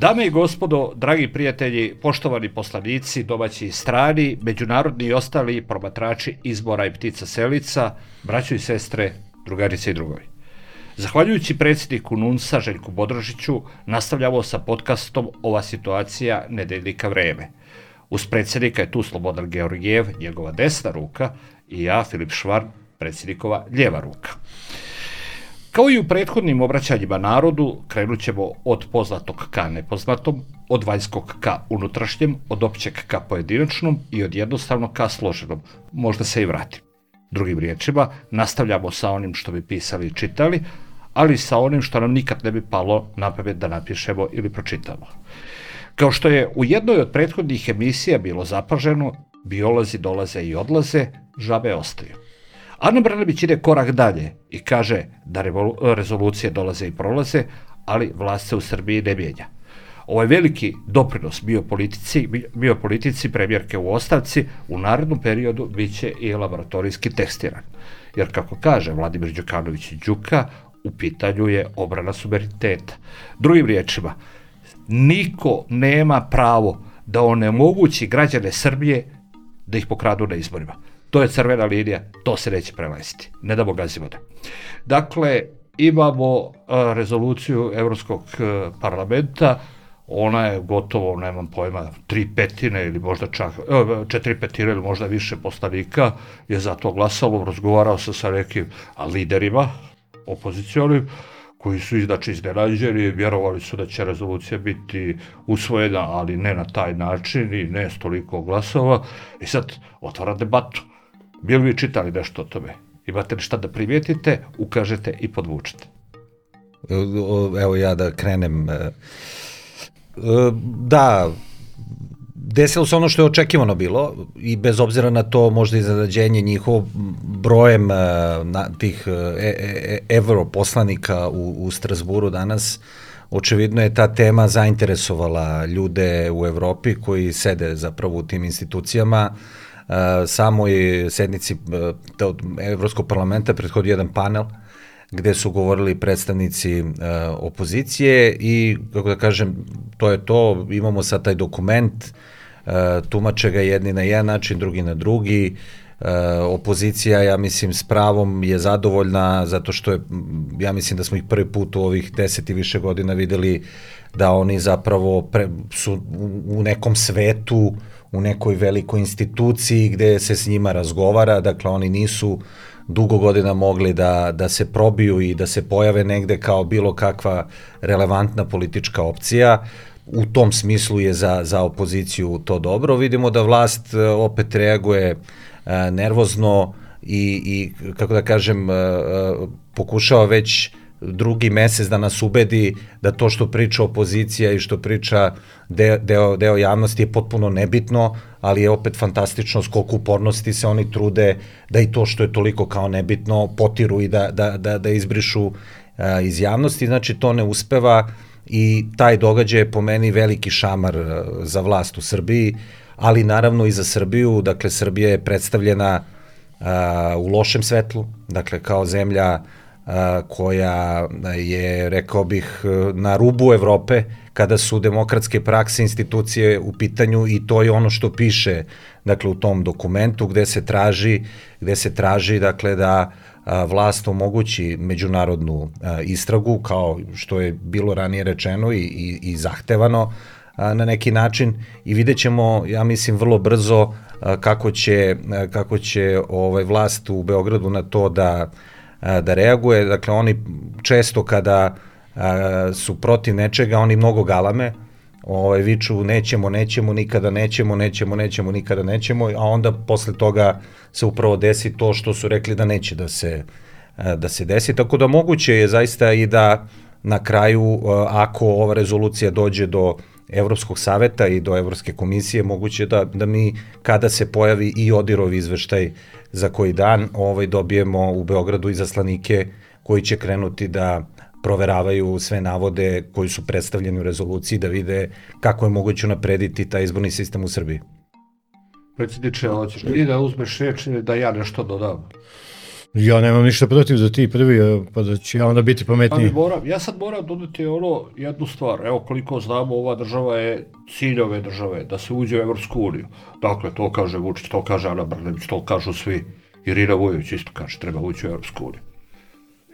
Dame i gospodo, dragi prijatelji, poštovani poslanici, domaći i strani, međunarodni i ostali promatrači izbora i ptica selica, braćo i sestre, drugarice i drugovi. Zahvaljujući predsjedniku NUNSA Željku Bodrožiću, nastavljamo sa podcastom Ova situacija nedeljnika vreme. Uz predsjednika je tu Slobodan Georgijev, njegova desna ruka, i ja, Filip Švar, predsjednikova ljeva ruka. Kao i u prethodnim obraćanjima narodu, krenut ćemo od poznatog ka nepoznatom, od vanjskog ka unutrašnjem, od općeg ka pojedinačnom i od jednostavnog ka složenom. Možda se i vratim. Drugim riječima, nastavljamo sa onim što bi pisali i čitali, ali sa onim što nam nikad ne bi palo na pamet da napišemo ili pročitamo. Kao što je u jednoj od prethodnih emisija bilo zapaženo, biolozi dolaze i odlaze, žabe ostaju. Ana Brnabić ide korak dalje i kaže da rezolucije dolaze i prolaze, ali vlast se u Srbiji ne mijenja. Ovaj veliki doprinos biopolitici, biopolitici premijerke u ostavci u narednom periodu biće i laboratorijski testiran. Jer kako kaže Vladimir Đukanović Đuka, u pitanju je obrana suvereniteta. Drugim riječima, niko nema pravo da onemogući građane Srbije da ih pokradu na izborima. To je crvena linija, to se neće prelaziti. Ne damo gazivode. Dakle, imamo uh, rezoluciju Evropskog uh, parlamenta, ona je gotovo, nemam pojma, tri petine ili možda čak, uh, četiri petine ili možda više poslanika je za to glasalo, razgovarao sam sa nekim liderima opozicionim, koji su znači iznenađeni, vjerovali su da će rezolucija biti usvojena, ali ne na taj način i ne s toliko glasova. I sad otvara debatu. Bili vi čitali nešto o tome? Imate li šta da primijetite, ukažete i podvučete? Evo ja da krenem. E, e, da, desilo se ono što je očekivano bilo i bez obzira na to možda i zadađenje njihov brojem e, na, tih e, e, poslanika u, u Strasburu danas očevidno je ta tema zainteresovala ljude u Evropi koji sede zapravo u tim institucijama samoj sednici Evropskog parlamenta prethodio jedan panel gde su govorili predstavnici uh, opozicije i, kako da kažem, to je to, imamo sad taj dokument, uh, tumače ga jedni na jedan način, drugi na drugi, uh, opozicija, ja mislim, s pravom je zadovoljna zato što je, ja mislim da smo ih prvi put u ovih deset i više godina videli da oni zapravo pre, su u nekom svetu u nekoj velikoj instituciji gde se s njima razgovara, dakle oni nisu dugo godina mogli da, da se probiju i da se pojave negde kao bilo kakva relevantna politička opcija. U tom smislu je za, za opoziciju to dobro. Vidimo da vlast e, opet reaguje e, nervozno i, i kako da kažem, e, pokušava već drugi mesec da nas ubedi da to što priča opozicija i što priča deo, deo, deo javnosti je potpuno nebitno, ali je opet fantastično skoliko upornosti se oni trude da i to što je toliko kao nebitno potiru i da, da, da, da izbrišu a, iz javnosti, znači to ne uspeva i taj događaj je po meni veliki šamar za vlast u Srbiji, ali naravno i za Srbiju, dakle Srbija je predstavljena a, u lošem svetlu, dakle kao zemlja koja je, rekao bih, na rubu Evrope kada su demokratske prakse institucije u pitanju i to je ono što piše dakle u tom dokumentu gde se traži gde se traži dakle da vlast omogući međunarodnu istragu kao što je bilo ranije rečeno i, i, i zahtevano na neki način. I vidjet ćemo, ja mislim, vrlo brzo kako će, kako će ovaj vlast u Beogradu na to da da reaguje. Dakle, oni često kada su protiv nečega, oni mnogo galame, ovaj, viču nećemo, nećemo, nikada nećemo, nećemo, nećemo, nikada nećemo, a onda posle toga se upravo desi to što su rekli da neće da se, da se desi. Tako da moguće je zaista i da na kraju, ako ova rezolucija dođe do Evropskog saveta i do Evropske komisije, moguće da, da mi kada se pojavi i Odirov izveštaj za koji dan ovaj dobijemo u Beogradu i zaslanike koji će krenuti da proveravaju sve navode koji su predstavljeni u rezoluciji da vide kako je moguće naprediti taj izborni sistem u Srbiji. Predsjedniče, hoćeš i da uzmeš reč ili da ja nešto dodam? Ja nemam ništa protiv da ti prvi, pa da će ja onda biti pametniji. Ali moram, ja sad moram dodati ono jednu stvar. Evo koliko znamo, ova država je cilj ove države, da se uđe u Evropsku uniju. Dakle, to kaže Vučić, to kaže Ana Brnević, to kažu svi. Irina Vujović isto kaže, treba ući u Evropsku uniju.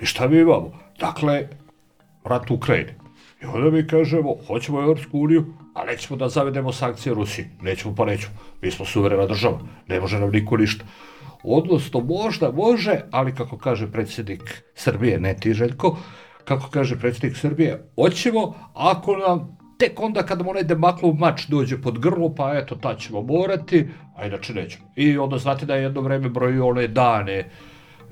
I šta mi imamo? Dakle, rat u Ukrajini. I onda mi kažemo, hoćemo u Evropsku uniju, a nećemo da zavedemo sankcije Rusiji. Nećemo pa nećemo. Mi smo suverena država. Ne može nam niko ništa. Odnosno, možda može, ali kako kaže predsjednik Srbije, ne ti Željko, kako kaže predsjednik Srbije, hoćemo ako nam tek onda kada mu onaj demaklov mač dođe pod grlo, pa eto, ta ćemo morati, a inače nećemo. I onda znate da je jedno vreme brojio one dane,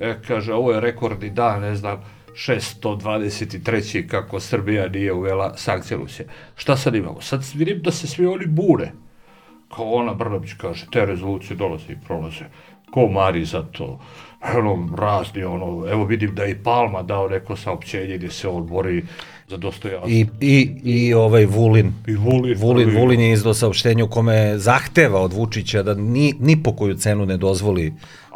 e, kaže, ovo je rekordni dan, ne znam, 623. kako Srbija nije uvela sankcije Rusije. Šta sad imamo? Sad vidim da se svi oni bure. Kao ona Brnović kaže, te rezolucije dolaze i prolaze. Ko mari za to? Ono, razni, ono, evo vidim da je i Palma dao neko saopćenje gdje se on bori za dostojanstvo. I, i, i ovaj Vulin. I Vulin. Vulin, prvi. Vulin je izdao saopštenje u kome zahteva od Vučića da ni, ni po koju cenu ne dozvoli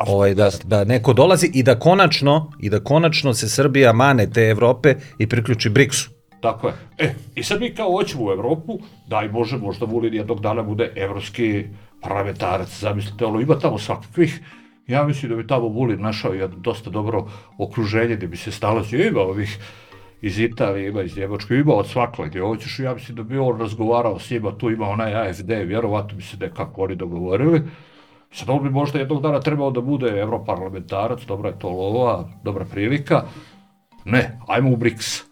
ovaj, da, da neko dolazi i da konačno i da konačno se Srbija mane te Evrope i priključi BRICS-u. Tako je. E, i sad mi kao hoćemo u Evropu, daj Bože, možda Vulin jednog dana bude evropski parlamentarac, zamislite, ono, ima tamo svakakvih, ja mislim da bi tamo Vulin našao jedno dosta dobro okruženje gde bi se stalazio, ima ovih iz Italije, ima iz Njemačke, ima od svakle gdje hoćeš, ja mislim da bi on razgovarao s njima, tu ima onaj AFD, vjerovatno bi se nekako oni dogovorili, Sad on bi možda jednog dana trebao da bude evroparlamentarac, dobra je to lova, dobra prilika. Ne, ajmo u BRICS.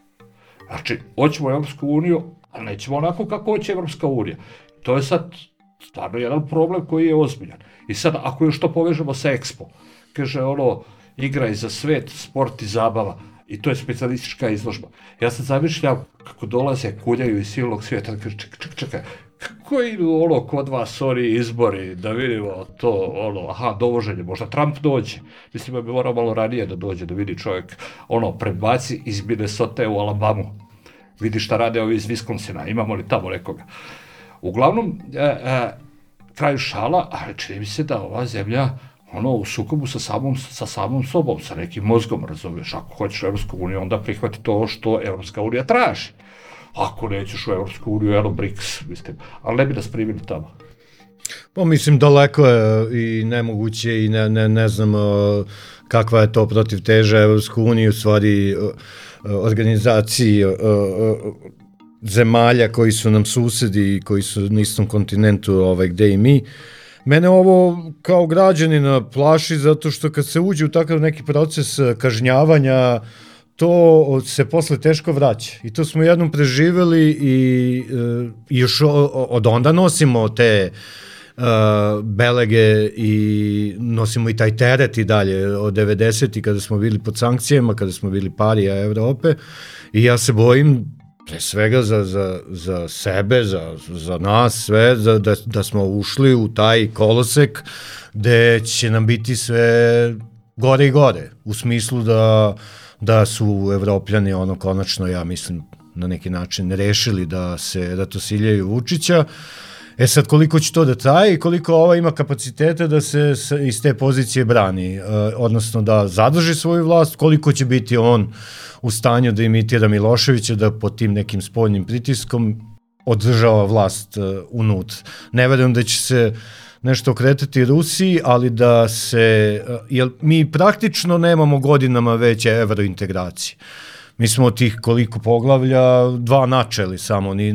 Znači, hoćemo Evropsku uniju, a nećemo onako kako hoće Evropska unija. To je sad stvarno jedan problem koji je ozbiljan. I sad, ako još to povežemo sa Expo, kaže ono, igraj za svet, sport i zabava, i to je specialistička izložba. Ja sad zamišljam kako dolaze, kuljaju iz silnog svijeta, kaže, čekaj, čekaj, čekaj, kako idu ono kod vas oni izbori, da vidimo to, ono, aha, dovoženje, možda Trump dođe. Mislim da bi morao malo ranije da dođe, da vidi čovjek, ono, prebaci iz Minnesota u Alabamu. Vidi šta rade ovi iz Viskonsina, imamo li tamo nekoga. Uglavnom, e, e, kraju šala, ali čini mi se da ova zemlja ono u sukobu sa samom, sa samom sobom, sa nekim mozgom, razumiješ, ako hoćeš Evropsku uniju, onda prihvati to što Evropska unija traži. Ako nećeš u Evropsku uniju, eno BRICS, mislim, ali ne bi nas primili tamo. Pa mislim daleko je i nemoguće i ne, ne, ne znam kakva je to protiv teža Evropsku uniju, u stvari organizaciji zemalja koji su nam susedi i koji su na istom kontinentu ovaj, gde i mi. Mene ovo kao građanina plaši zato što kad se uđe u takav neki proces kažnjavanja, to se posle teško vraća. I to smo jednom preživeli i, i još od onda nosimo te uh, belege i nosimo i taj teret i dalje od 90. kada smo bili pod sankcijama, kada smo bili parija Evrope i ja se bojim pre svega za, za, za sebe, za, za nas sve, za, da, da smo ušli u taj kolosek gde će nam biti sve gore i gore, u smislu da, da su evropljani ono konačno, ja mislim, na neki način rešili da se da to siljaju Vučića, E sad, koliko će to da traje i koliko ova ima kapaciteta da se iz te pozicije brani, e, odnosno da zadrži svoju vlast, koliko će biti on u stanju da imitira Miloševića, da pod tim nekim spoljnim pritiskom održava vlast uh, unutra. Ne verujem da će se nešto okretati Rusiji, ali da se, uh, jer mi praktično nemamo godinama veće evrointegracije. Mi smo od tih koliko poglavlja dva načeli samo ni,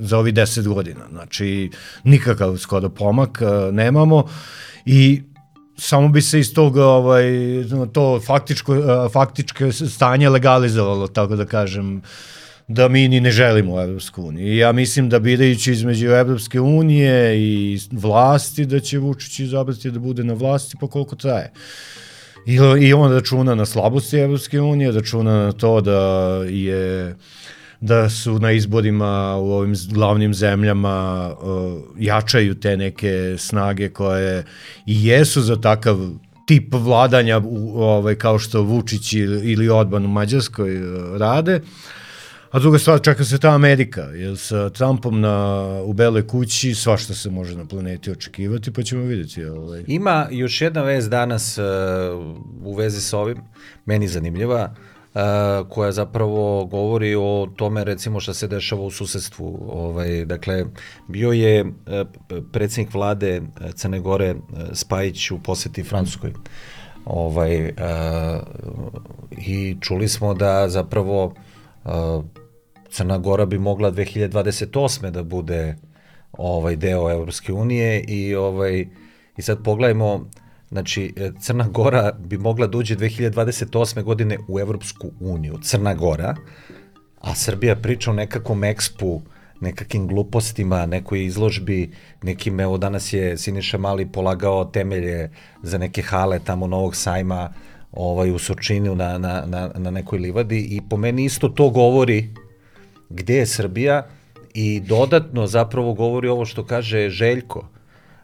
za ovi deset godina. Znači, nikakav skoro pomak uh, nemamo i samo bi se iz tog ovaj to faktičko faktičko stanje legalizovalo tako da kažem da mi ni ne želimo Evropsku uniju. I ja mislim da birajući između Evropske unije i vlasti da će Vučić izabrati da bude na vlasti pa koliko traje. I, I on računa na slabosti Evropske unije, računa na to da je uh, da su na izborima u ovim glavnim zemljama uh, jačaju te neke snage koje i jesu za takav tip vladanja u, ovaj, kao što Vučić ili, ili u Mađarskoj uh, rade, A druga stvar, čeka se ta Amerika, jer sa Trumpom na, u Beloj kući svašta se može na planeti očekivati, pa ćemo vidjeti. Ovaj. Ima još jedna vez danas uh, u vezi sa ovim, meni zanimljiva, uh, koja zapravo govori o tome recimo šta se dešava u susedstvu. Ovaj, dakle, bio je uh, predsjednik vlade Crne Gore Spajić u poseti Francuskoj. Ovaj, I čuli smo da zapravo uh, Crna Gora bi mogla 2028. da bude ovaj deo Evropske unije i ovaj i sad pogledajmo znači Crna Gora bi mogla da uđe 2028. godine u Evropsku uniju, Crna Gora, a Srbija priča o nekakvom ekspu, nekakvim glupostima, nekoj izložbi, nekim, evo danas je Siniša Mali polagao temelje za neke hale tamo Novog sajma ovaj, u Sočinu na, na, na, na nekoj livadi i po meni isto to govori gde je Srbija i dodatno zapravo govori ovo što kaže Željko.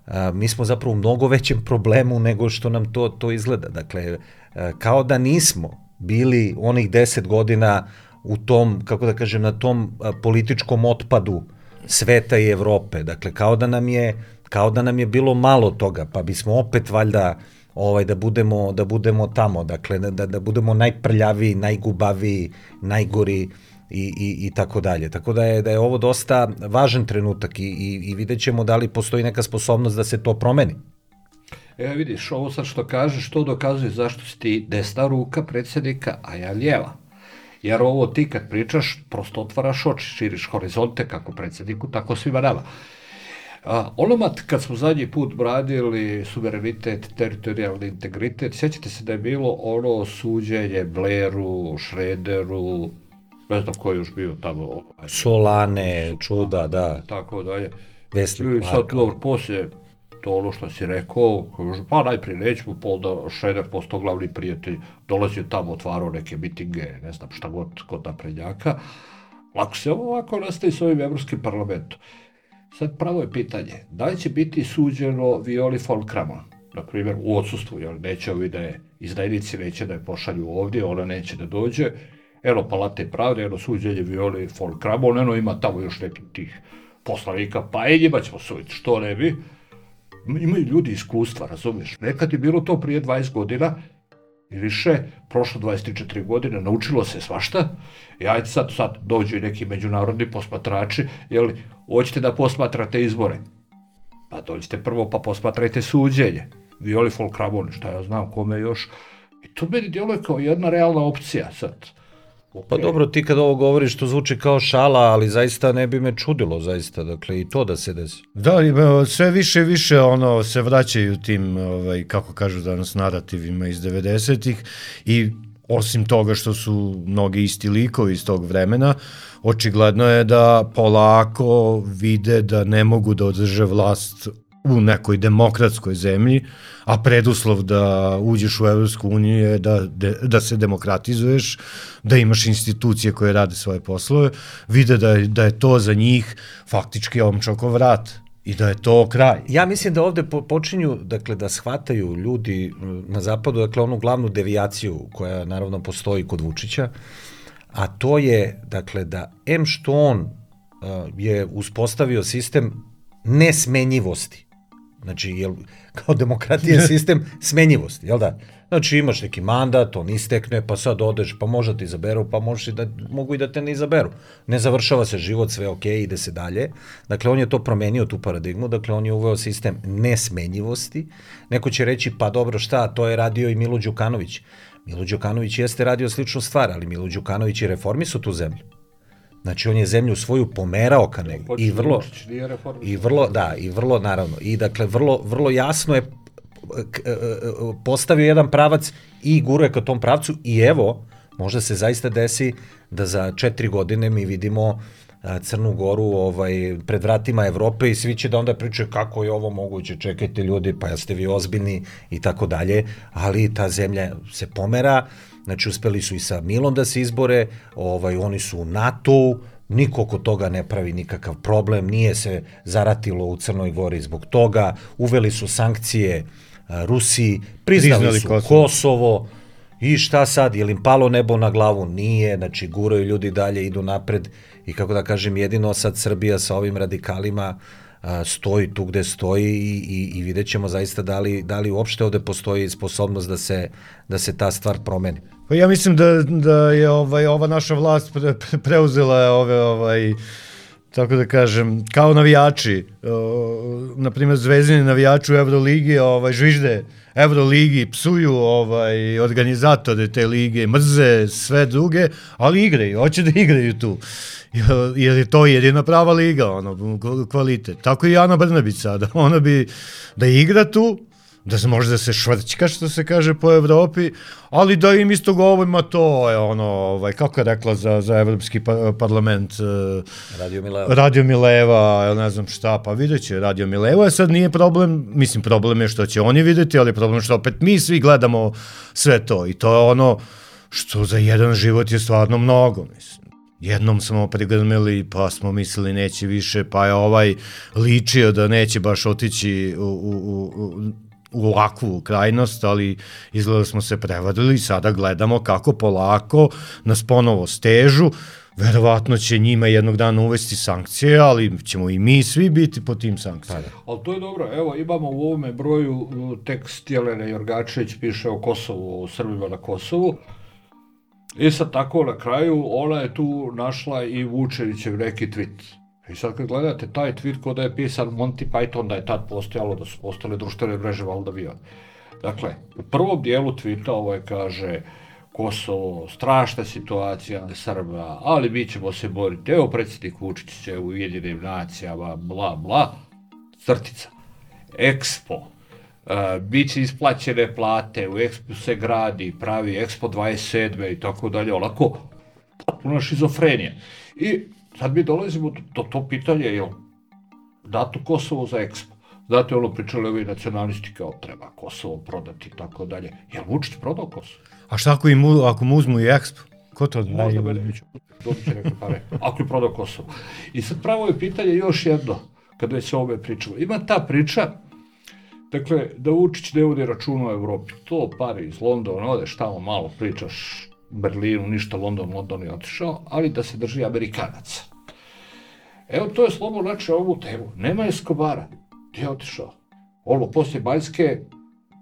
A, mi smo zapravo u mnogo većem problemu nego što nam to, to izgleda. Dakle, a, kao da nismo bili onih deset godina u tom, kako da kažem, na tom političkom otpadu sveta i Evrope. Dakle, kao da nam je, kao da nam je bilo malo toga, pa bismo opet valjda ovaj da budemo da budemo tamo, dakle da da budemo najprljaviji, najgubaviji, najgori i, i, i tako dalje. Tako da je, da je ovo dosta važan trenutak i, i, i vidjet ćemo da li postoji neka sposobnost da se to promeni. E, vidiš, ovo sad što kažeš, to dokazuje zašto si ti desna ruka predsjednika, a ja lijeva. Jer ovo ti kad pričaš, prosto otvaraš oči, širiš horizonte kako predsjedniku, tako svima nama. A, onomat kad smo zadnji put bradili suverenitet, teritorijalni integritet, sjećate se da je bilo ono suđenje Blairu, Šrederu, ne znam ko je još bio tamo. Ovaj. Solane, čuda, da. Tako dalje. Vesli I sad, dobro, poslije to ono što si rekao, pa najprije nećemo, pa onda Šreder postao glavni prijatelj, dolazio tamo, otvarao neke mitinge, ne znam šta god kod naprednjaka. Lako se ovo ovako nastavi s ovim Evropskim parlamentom. Sad pravo je pitanje, da li će biti suđeno Violi von Kramon, na primjer u odsustvu, jer neće ovi da je izdajnici neće da je pošalju ovdje, ona neće da dođe, eno palate pravde, eno suđenje Violi von Kramon, eno ima tamo još nekih tih poslanika, pa i njima ćemo suditi, što ne bi. Imaju ljudi iskustva, razumiješ? Nekad je bilo to prije 20 godina, i više, prošlo 24 godine, naučilo se svašta, i ajde sad, sad dođu i neki međunarodni posmatrači, jel, hoćete da posmatrate izbore, pa dođite prvo pa posmatrajte suđenje, Violi Folkramon, šta ja znam kome još, i to meni djeluje kao jedna realna opcija sad. Pa dobro, ti kad ovo govoriš, to zvuči kao šala, ali zaista ne bi me čudilo, zaista, dakle, i to da se desi. Da, e, sve više i više ono, se vraćaju tim, ovaj, kako kažu danas, narativima iz 90-ih i osim toga što su mnogi isti likovi iz tog vremena, očigledno je da polako vide da ne mogu da održe vlast u nekoj demokratskoj zemlji, a preduslov da uđeš u Evropsku uniju je da, de, da se demokratizuješ, da imaš institucije koje rade svoje poslove, vide da je, da je to za njih faktički omčokov vrat i da je to kraj. Ja mislim da ovde po, počinju dakle, da shvataju ljudi na zapadu, dakle onu glavnu devijaciju koja naravno postoji kod Vučića, a to je dakle da M što on uh, je uspostavio sistem nesmenjivosti. Znači, jel, kao demokratija sistem smenjivosti, jel da? Znači, imaš neki mandat, on istekne, pa sad odeš, pa možda ti izaberu, pa možeš i da, mogu i da te ne izaberu. Ne završava se život, sve ok, ide se dalje. Dakle, on je to promenio, tu paradigmu, dakle, on je uveo sistem nesmenjivosti. Neko će reći, pa dobro, šta, to je radio i Milo Đukanović. Milo Đukanović jeste radio sličnu stvar, ali Milo Đukanović i reformi su tu zemlju. Znači on je zemlju svoju pomerao ka negdje i vrlo i vrlo da i vrlo naravno. I dakle vrlo vrlo jasno je e, e, postavio jedan pravac i guruje ka tom pravcu. I evo možda se zaista desi da za četiri godine mi vidimo Crnu Goru ovaj, pred vratima Evrope i svi će da onda pričaju kako je ovo moguće, čekajte ljudi, pa jeste vi ozbiljni i tako dalje, ali ta zemlja se pomera, Znači, uspeli su i sa Milom da se izbore, ovaj, oni su u NATO-u, niko oko toga ne pravi nikakav problem, nije se zaratilo u Crnoj Gori zbog toga, uveli su sankcije Rusiji, priznali, priznali su Kosovo. Kosovo, I šta sad, je li im palo nebo na glavu? Nije, znači guraju ljudi dalje, idu napred i kako da kažem, jedino sad Srbija sa ovim radikalima a, stoji tu gde stoji i, i, i vidjet ćemo zaista da li, da li uopšte ovde postoji sposobnost da se, da se ta stvar promeni. Pa ja mislim da, da je ovaj, ova naša vlast pre, pre, preuzela ove ovaj, tako da kažem, kao navijači, uh, na primjer zvezdini navijači u Euroligi ovaj, žvižde Euroligi, psuju ovaj, organizatore te lige, mrze sve druge, ali igraju, hoće da igraju tu. Jer je to jedina prava liga, ono, kvalitet. Tako i Ana Brnabić sada, ona bi da igra tu, da se može da se švrćka, što se kaže po Evropi, ali da im isto govorima to je ono, ovaj, kako je rekla za, za Evropski pa, parlament uh, Radio Mileva. Radio Mileva, ja ne znam šta, pa vidjet će Radio Mileva, je sad nije problem, mislim problem je što će oni videti, ali problem što opet mi svi gledamo sve to i to je ono što za jedan život je stvarno mnogo, mislim. Jednom smo prigrmili, pa smo mislili neće više, pa je ovaj ličio da neće baš otići u, u, u, u ovakvu krajnost, ali izgleda da smo se prevadili i sada gledamo kako polako nas ponovo stežu, verovatno će njima jednog dana uvesti sankcije, ali ćemo i mi svi biti po tim sankcijama. Pa da. Ali to je dobro, evo imamo u ovome broju tekst Jelene Jorgačević piše o Kosovu, o Srbima na Kosovu, I sad tako na kraju ona je tu našla i Vučevićev neki tweet I sad kad gledate taj tweet kod da je pisan Monty Python da je tad postojalo, da su postale društvene mreže valjda bio. Dakle, u prvom dijelu tweeta ovo je kaže Kosovo, strašna situacija Srba, ali mi ćemo se boriti. Evo predsjednik Vučić će u Ujedinim nacijama, bla, bla, crtica. Expo, uh, bit će isplaćene plate, u Expo se gradi, pravi Expo 27. i tako dalje, onako, potpuno šizofrenija. I sad mi dolazimo do, do to pitanje, jel dato Kosovo za Expo? Znate, ono pričali ovi nacionalisti kao treba Kosovo prodati i tako dalje. Jel Vučić prodao Kosovo? A šta ako, im, ako mu uzmu i Expo? Ko to da Možda me neće. Dobit će neke pare. Ako je prodao Kosovo. I sad pravo je pitanje još jedno, kada već se ove pričalo. Ima ta priča, dakle, da Vučić ne vodi računa o Evropi. To pare iz Londona, odeš tamo malo pričaš Berlinu, ništa, London, London je otišao, ali da se drži Amerikanaca. Evo, to je slobo način ovu temu. Nema Eskobara. Gdje je otišao? Ovo, poslije Banjske,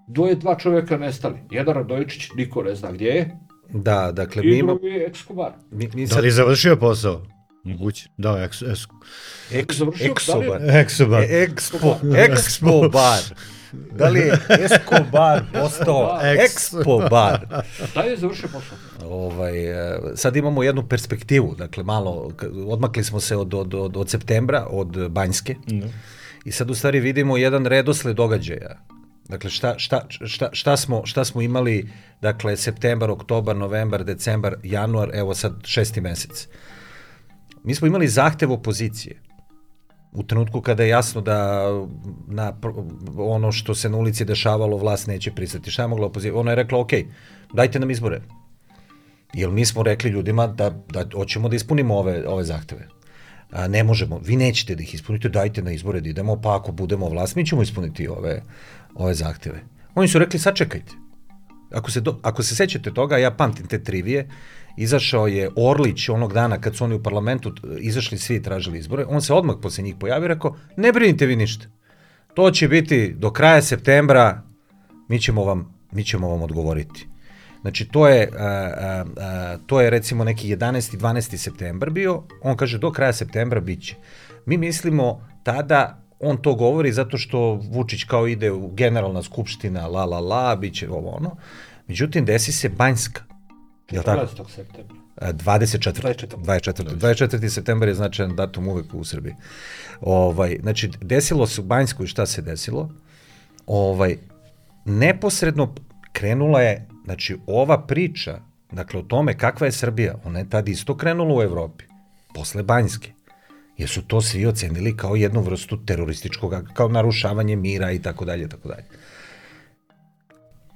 dvoje, dva čovjeka nestali. Jedan Radojičić, niko ne zna gdje je. Da, dakle, I mi imamo... drugi je Eskobar. Mi, mi Da sad, li je završio posao? Moguće. Da, eks, eks, eks, završio? Exobar. Eksobar. E, Expo, Expo bar. Da li je Escobar postao Ex- Expo bar? Da je završio posao? Ovaj, e, sad imamo jednu perspektivu, dakle malo, odmakli smo se od, od, od, od septembra, od Banjske, Da. i sad u stvari vidimo jedan redosled događaja. Dakle, šta, šta, šta, šta, smo, šta smo imali, dakle, septembar, oktobar, novembar, decembar, januar, evo sad šesti mesec. Mi smo imali zahtev opozicije u trenutku kada je jasno da na ono što se na ulici dešavalo vlast neće pristati. Šta je mogla opozicija? Ona je rekla, ok, dajte nam izbore. Jer mi smo rekli ljudima da, da hoćemo da ispunimo ove, ove zahteve. A, ne možemo, vi nećete da ih ispunite, dajte na izbore da idemo, pa ako budemo vlast, mi ćemo ispuniti ove, ove zahteve. Oni su rekli, sačekajte. Ako se, do, ako se sećate toga, ja pamtim te trivije, izašao je Orlić onog dana kad su oni u parlamentu izašli svi i tražili izbore, on se odmah posle njih pojavio i rekao, ne brinite vi ništa. To će biti do kraja septembra, mi ćemo vam, mi ćemo vam odgovoriti. Znači, to je, a, a, a, to je recimo neki 11. 12. septembar bio, on kaže do kraja septembra bit će. Mi mislimo tada, on to govori zato što Vučić kao ide u generalna skupština, la la la, bit će ovo ono. Međutim, desi se Banjska. Jel tako? 14. septembra. A, 24. 24.. 24. 24. septembar je značajan datum uvek u Srbiji. Ovaj, znači, desilo se u Banjskoj šta se desilo. Ovaj, neposredno krenula je, znači, ova priča, dakle, o tome kakva je Srbija, ona je tad isto krenula u Evropi, posle Banjske. Jer su to svi ocenili kao jednu vrstu terorističkog, kao narušavanje mira i tako dalje, tako dalje.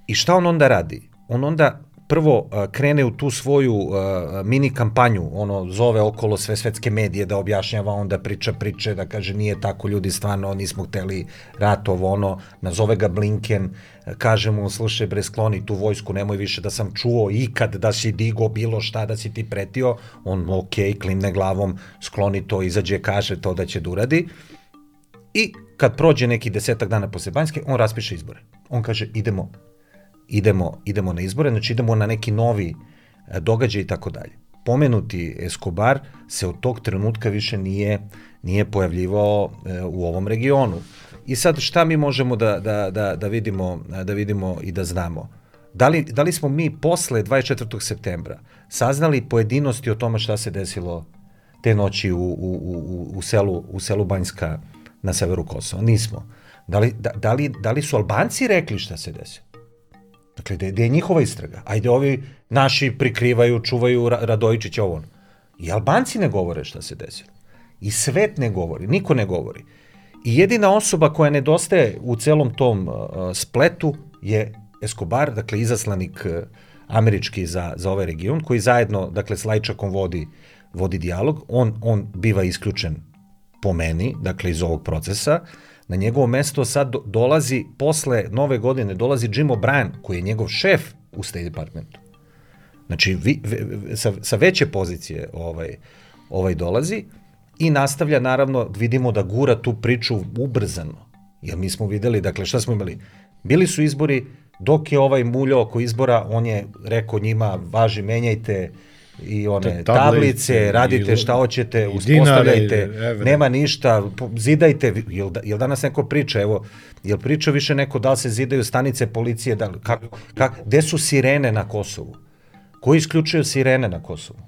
I šta on onda radi? On onda prvo krene u tu svoju mini kampanju, ono zove okolo sve svetske medije da objašnjava, onda priča priče, da kaže nije tako ljudi stvarno, nismo hteli rat ovo ono, nazove ga Blinken, kaže mu, slušaj bre, skloni tu vojsku, nemoj više da sam čuo ikad da si digo bilo šta da si ti pretio, on ok, klimne glavom, skloni to, izađe, kaže to da će da uradi. I kad prođe neki desetak dana posle Banjske, on raspiše izbore. On kaže idemo, idemo, idemo na izbore, znači idemo na neki novi e, događaj i tako dalje. Pomenuti Escobar se od tog trenutka više nije nije pojavljivao e, u ovom regionu. I sad šta mi možemo da, da, da, da, vidimo, da vidimo i da znamo? Da li, da li smo mi posle 24. septembra saznali pojedinosti o tome šta se desilo te noći u, u, u, u, selu, u selu Banjska na severu Kosova? Nismo. Da li, da, da, li, da li su Albanci rekli šta se desilo? Dakle, gde, je njihova istraga? Ajde, ovi naši prikrivaju, čuvaju Radojičića ovo. I Albanci ne govore šta se desilo. I svet ne govori, niko ne govori. I jedina osoba koja nedostaje u celom tom uh, spletu je Escobar, dakle izaslanik uh, američki za, za ovaj region, koji zajedno, dakle, s Lajčakom vodi, vodi dijalog. On, on biva isključen po meni, dakle, iz ovog procesa. Na njegovo mesto sad do, dolazi, posle nove godine, dolazi Jim O'Brien, koji je njegov šef u State Departmentu. Znači, vi, sa, sa veće pozicije ovaj, ovaj dolazi i nastavlja, naravno, vidimo da gura tu priču ubrzano. Jer mi smo videli, dakle, šta smo imali? Bili su izbori, dok je ovaj muljo oko izbora, on je rekao njima, važi, menjajte i one tablice, tablice radite šta hoćete, uspostavljajte, nema ništa, zidajte, jel, da, jel danas neko priča, evo, jel priča više neko da li se zidaju stanice policije, da, kako, kak, gde su sirene na Kosovu? Ko isključuje sirene na Kosovu?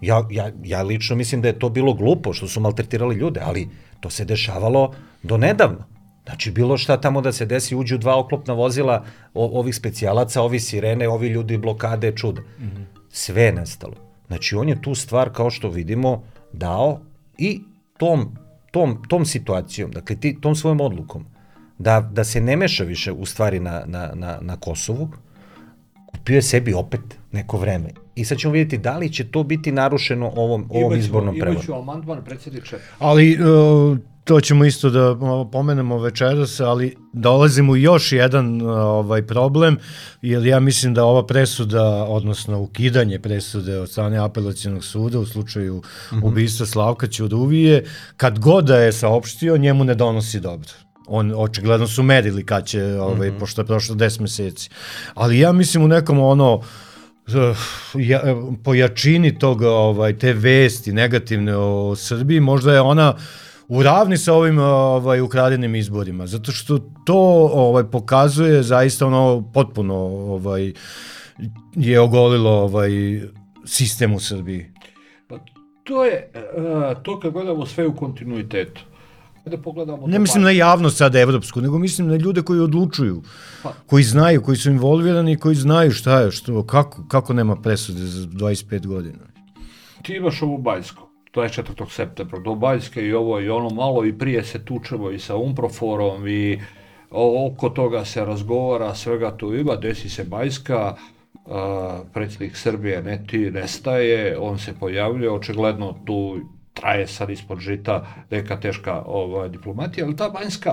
Ja, ja, ja lično mislim da je to bilo glupo što su maltretirali ljude, ali to se dešavalo do nedavno. Znači, bilo šta tamo da se desi, uđu dva oklopna vozila o, ovih specijalaca, ovi sirene, ovi ljudi blokade, čuda. Mm -hmm. Sve je nestalo. Znači, on je tu stvar, kao što vidimo, dao i tom, tom, tom situacijom, dakle, ti, tom svojom odlukom, da, da se ne meša više u stvari na, na, na, na Kosovu, kupio je sebi opet neko vreme. I sad ćemo vidjeti da li će to biti narušeno ovom, ovom imaću, izbornom prevodom. Imaću amandman, predsjedniče. Ali uh, to ćemo isto da pomenemo večeras, ali dolazimo još jedan ovaj problem, jer ja mislim da ova presuda, odnosno ukidanje presude od strane apelacijonog suda u slučaju mm -hmm. ubistva Slavka Ćuruvije, kad god da je saopštio, njemu ne donosi dobro on očigledno su merili kad će, ovaj, mm -hmm. pošto je prošlo 10 meseci. Ali ja mislim u nekom ono, uh, ja, po jačini toga, ovaj, te vesti negativne o Srbiji, možda je ona u ravni sa ovim ovaj, ukradenim izborima, zato što to ovaj, pokazuje zaista ono potpuno ovaj, je ogolilo ovaj, sistem u Srbiji. Pa to je, uh, to kad gledamo sve u kontinuitetu da pogledamo... Ne mislim na javnost sada evropsku, nego mislim na ljude koji odlučuju, pa. koji znaju, koji su involvirani, koji znaju šta je, što, kako, kako nema presude za 25 godina. Ti imaš ovu Bajsku, 24. septembra do Bajske i ovo i ono malo i prije se tučemo i sa Umproforom i oko toga se razgovara, svega tu ima, desi se Bajska, uh, predsjednik Srbije ne ti nestaje, on se pojavljuje, očigledno tu traje sad ispod žita neka teška ovaj, diplomatija, ali ta banjska,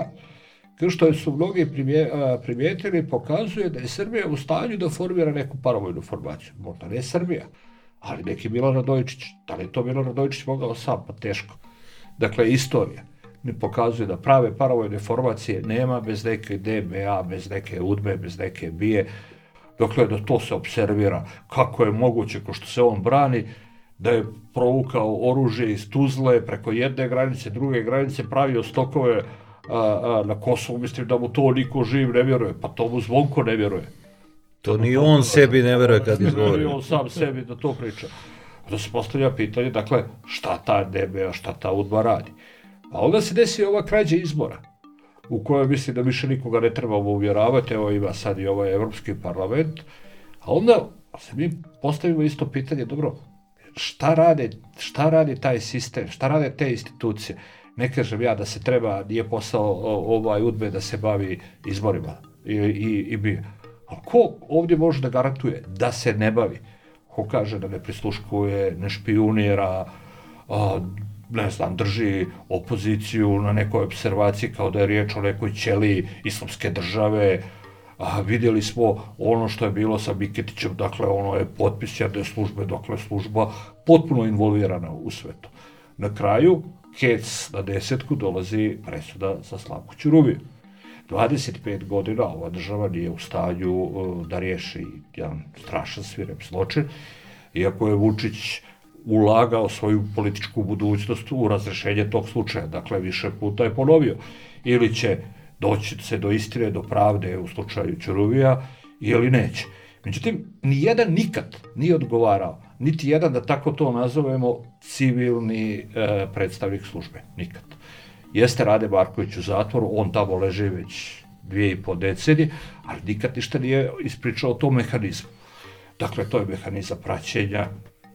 kao što su mnogi primijetili, pokazuje da je Srbija u stanju da formira neku paravojnu formaciju. Možda ne Srbija, ali neki Milan Radojičić. Da li je to Milan Radojičić mogao sam? Pa teško. Dakle, istorija ne pokazuje da prave paravojne formacije nema bez neke DBA, bez neke UDBE, bez neke BIE. Dokle da to se observira, kako je moguće, ko što se on brani, da je provukao oružje iz Tuzle preko jedne granice, druge granice, pravio stokove a, a, na Kosovu, mislim da mu to niko živ ne vjeruje, pa to mu Zvonko ne vjeruje. To ni on to, sebi ne vjeruje kad izgovori. on sam sebi da to priča. Da se postavlja pitanje, dakle, šta ta DBA, šta ta UDBA radi. A onda se desi ova krađa izbora, u kojoj mislim da više nikoga ne trebamo uvjeravati, evo ima sad i ovaj Evropski parlament, a onda se mi postavimo isto pitanje, dobro, šta rade, šta radi taj sistem, šta rade te institucije. Ne kažem ja da se treba, nije posao ovaj udbe da se bavi izborima i, i, i bi. A ko ovdje može da garantuje da se ne bavi? Ko kaže da ne prisluškuje, ne špionira, a, ne znam, drži opoziciju na nekoj observaciji kao da je riječ o nekoj ćeliji islamske države, a, vidjeli smo ono što je bilo sa Biketićem, dakle ono je potpis jedne službe, dakle služba potpuno involvirana u svetu. Na kraju, Kec na desetku dolazi presuda za Slavku Ćurubiju. 25 godina ova država nije u stanju uh, da riješi jedan strašan svirep zločin, iako je Vučić ulagao svoju političku budućnost u razrešenje tog slučaja. Dakle, više puta je ponovio. Ili će doći se do istine, do pravde u slučaju Ćuruvija, ili neće. Međutim, ni jedan nikad nije odgovarao, niti jedan, da tako to nazovemo, civilni e, predstavnik službe. Nikad. Jeste Rade Marković u zatvoru, on tamo leži već dvije i po decenije, ali nikad ništa nije ispričao o tom mehanizmu. Dakle, to je mehanizam praćenja,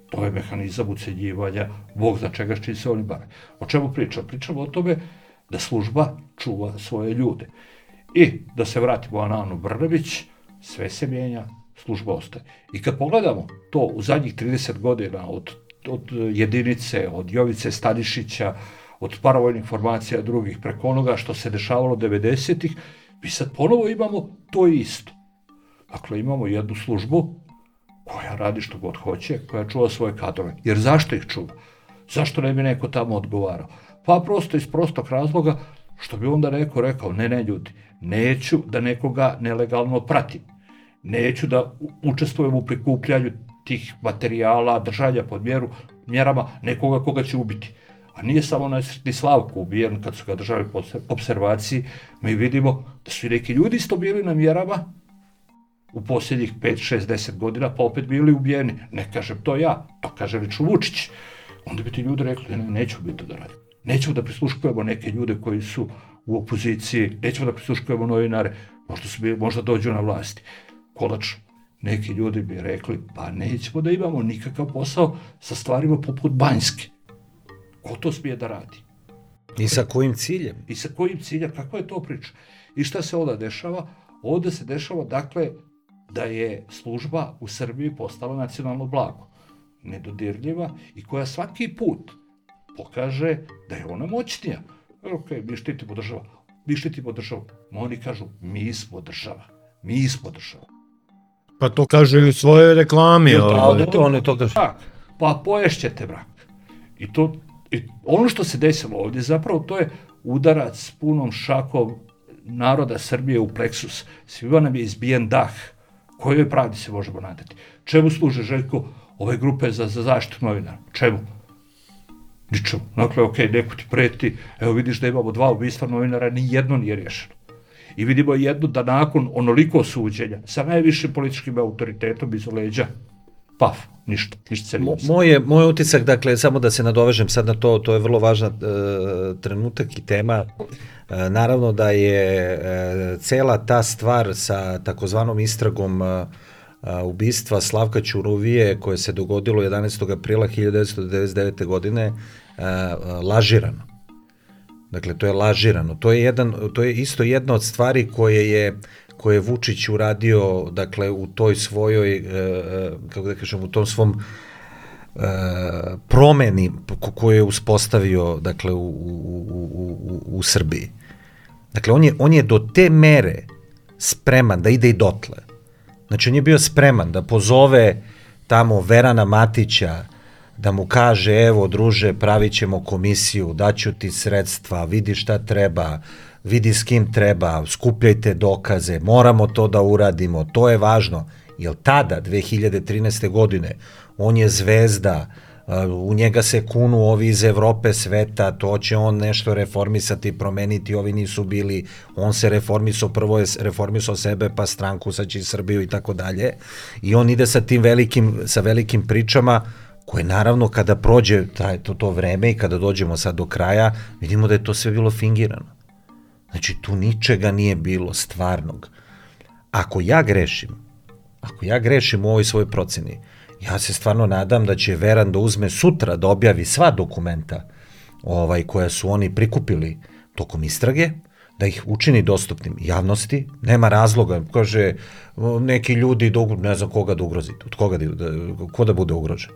to je mehanizam ucenjivanja, Bog za čega čini se oni bave. O čemu pričam? Pričamo o tome da služba čuva svoje ljude. I da se vratimo na Anu Brnević, sve se mijenja, služba ostaje. I kad pogledamo to u zadnjih 30 godina od, od jedinice, od Jovice Stanišića, od paravojnih formacija drugih, preko onoga što se dešavalo 90-ih, mi sad ponovo imamo to isto. Dakle, imamo jednu službu koja radi što god hoće, koja čuva svoje kadrove. Jer zašto ih čuva? Zašto ne bi neko tamo odgovarao? Pa prosto iz prostog razloga što bi onda neko rekao, ne, ne ljudi, neću da nekoga nelegalno pratim. Neću da učestvujem u prikupljanju tih materijala, držanja pod mjeru, mjerama nekoga koga će ubiti. A nije samo nesretni Slavko ubijen kad su ga držali po observaciji, mi vidimo da su i neki ljudi isto bili na mjerama u posljednjih 5, 6, 10 godina, pa opet bili ubijeni. Ne kažem to ja, to kaže lično Vučić. Onda bi ti ljudi rekli, ne, neću biti to da radim. Nećemo da prisluškujemo neke ljude koji su u opoziciji, nećemo da prisluškujemo novinare, možda, su, možda dođu na vlasti. Konačno, neki ljudi bi rekli, pa nećemo da imamo nikakav posao sa stvarima poput Banjske. Ko to smije da radi? I sa kojim ciljem? I sa kojim ciljem? Kakva je to priča? I šta se onda dešava? Ovde se dešava, dakle, da je služba u Srbiji postala nacionalno blago. Nedodirljiva i koja svaki put pokaže da je ona moćnija. Ok, mi štitimo država. Mi štitimo državu. Ma oni kažu, mi smo država. Mi smo država. Pa to kažu i u svojoj reklami. Ja, ovaj. to, one to kažu. Tak, pa poješćete brak. I to, i ono što se desilo ovdje, zapravo to je udarac punom šakom naroda Srbije u pleksus. Svima nam je izbijen dah. Kojoj pravdi se možemo nadati? Čemu služe, Željko, ove grupe za, za zaštitu novinara? Čemu? Ničemu. Dakle, ok, neko ti preti, evo vidiš da imamo dva ubistva novinara, ni jedno nije rješeno. I vidimo jedno da nakon onoliko suđenja, sa najvišim političkim autoritetom iz leđa, paf, ništa, ništa se nije. Moj je, moj utisak, dakle, samo da se nadovežem sad na to, to je vrlo važna e, trenutak i tema. E, naravno da je e, cela ta stvar sa takozvanom istragom e, ubistva Slavka Ćuruvije koje se dogodilo 11. aprila 1999. godine e, lažirano. Dakle, to je lažirano. To je, jedan, to je isto jedna od stvari koje je koje je Vučić uradio dakle u toj svojoj e, kako da kažem u tom svom e, promeni koju je uspostavio dakle u, u, u, u, Srbiji. Dakle on je on je do te mere spreman da ide i dotle. Znači on je bio spreman da pozove tamo Verana Matića da mu kaže evo druže pravit ćemo komisiju, daću ti sredstva, vidi šta treba, vidi s kim treba, skupljajte dokaze, moramo to da uradimo, to je važno. Jer tada, 2013. godine, on je zvezda, u njega se kunu ovi iz Evrope, sveta, to će on nešto reformisati, promeniti, ovi nisu bili, on se reformisao, prvo je reformisao sebe, pa stranku, sad će i Srbiju i tako dalje. I on ide sa tim velikim, sa velikim pričama, koje naravno kada prođe taj, to, to vreme i kada dođemo sad do kraja, vidimo da je to sve bilo fingirano. Znači, tu ničega nije bilo stvarnog. Ako ja grešim, ako ja grešim u ovoj svojoj proceni, ja se stvarno nadam da će Veran da uzme sutra da objavi sva dokumenta ovaj koja su oni prikupili tokom istrage, da ih učini dostupnim javnosti, nema razloga, kaže neki ljudi, da, ne znam koga da ugrozite, od koga da, da, ko da bude ugrožen.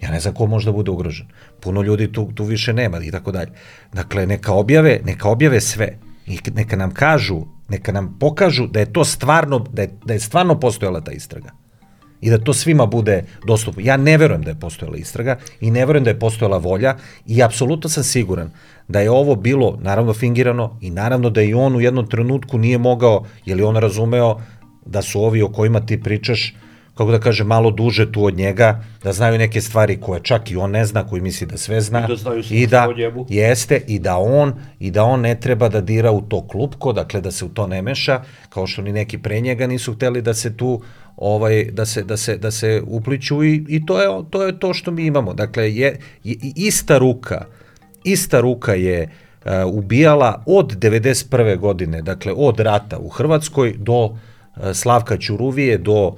Ja ne znam ko može da bude ugrožen. Puno ljudi tu, tu više nema i tako dalje. Dakle, neka objave, neka objave sve. I neka nam kažu, neka nam pokažu da je to stvarno, da je, da je stvarno postojala ta istraga i da to svima bude dostupno. Ja ne verujem da je postojala istraga i ne verujem da je postojala volja i apsolutno sam siguran da je ovo bilo naravno fingirano i naravno da i on u jednom trenutku nije mogao, je li on razumeo da su ovi o kojima ti pričaš kako da kaže, malo duže tu od njega, da znaju neke stvari koje čak i on ne zna, koji misli da sve zna. I da znaju i da, Jeste, i da on, i da on ne treba da dira u to klupko, dakle da se u to ne meša, kao što ni neki pre njega nisu hteli da se tu ovaj da se da se da se upliću i i to je to je to što mi imamo. Dakle je, je ista ruka ista ruka je uh, ubijala od 91. godine, dakle od rata u Hrvatskoj do uh, Slavka Ćuruvije do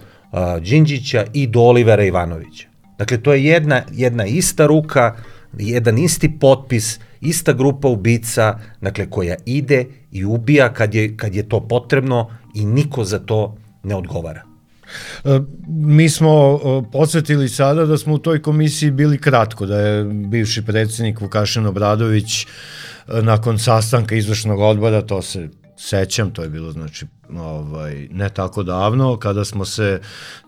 Đinđića i do Olivera Ivanovića. Dakle to je jedna jedna ista ruka, jedan isti potpis, ista grupa ubica, dakle koja ide i ubija kad je kad je to potrebno i niko za to ne odgovara. E, mi smo podsjetili sada da smo u toj komisiji bili kratko, da je bivši predsednik Vukašin Obradović e, nakon sastanka izvršnog odbora, to se sećam, to je bilo znači ovaj, ne tako davno, kada smo se,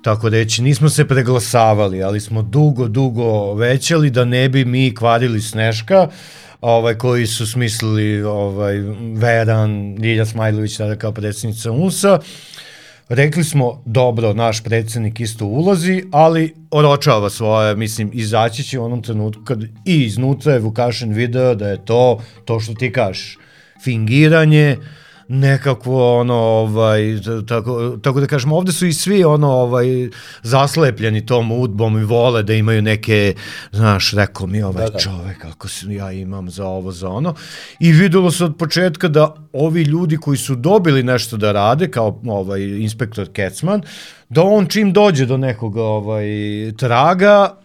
tako reći, nismo se preglasavali, ali smo dugo, dugo većali da ne bi mi kvarili Sneška, ovaj, koji su smislili ovaj, Veran, Ljilja Smajlović, tada kao predsednica UNSA, Rekli smo, dobro, naš predsednik isto ulozi, ali oročava svoje, mislim, izaći će u onom trenutku kad i iznutra je Vukašin video da je to, to što ti kažeš, fingiranje, uh, nekako ono ovaj tako tako da kažemo ovde su i svi ono ovaj zaslepljeni tom udbom i vole da imaju neke znaš rekao mi ovaj da, da. čovek kako se ja imam za ovo za ono. I videlo se od početka da ovi ljudi koji su dobili nešto da rade kao ovaj inspektor Kecman da on čim dođe do nekog ovaj traga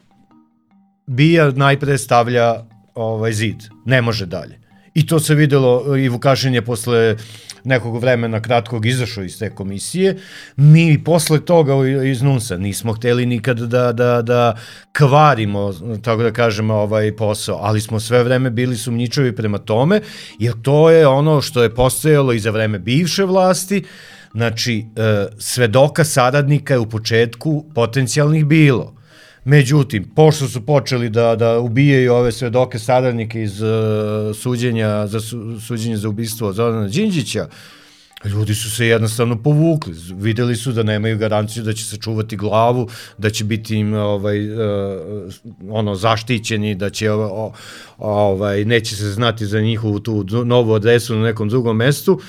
bija najpre stavlja ovaj zid. Ne može dalje I to se videlo i Vukašin je posle nekog vremena kratkog izašao iz te komisije. Mi posle toga iz NUNSA nismo hteli nikad da, da, da kvarimo, tako da kažemo, ovaj posao, ali smo sve vreme bili sumnjičavi prema tome, jer to je ono što je postojalo i za vreme bivše vlasti, Znači, e, svedoka saradnika je u početku potencijalnih bilo. Međutim, pošto su počeli da, da ubijaju ove svedoke saradnike iz uh, suđenja za su, suđenje za ubistvo Zorana Đinđića, ljudi su se jednostavno povukli. Videli su da nemaju garanciju da će sačuvati glavu, da će biti im ovaj uh, ono zaštićeni, da će ovaj neće se znati za njihovu tu novu adresu na nekom drugom mestu. Uh,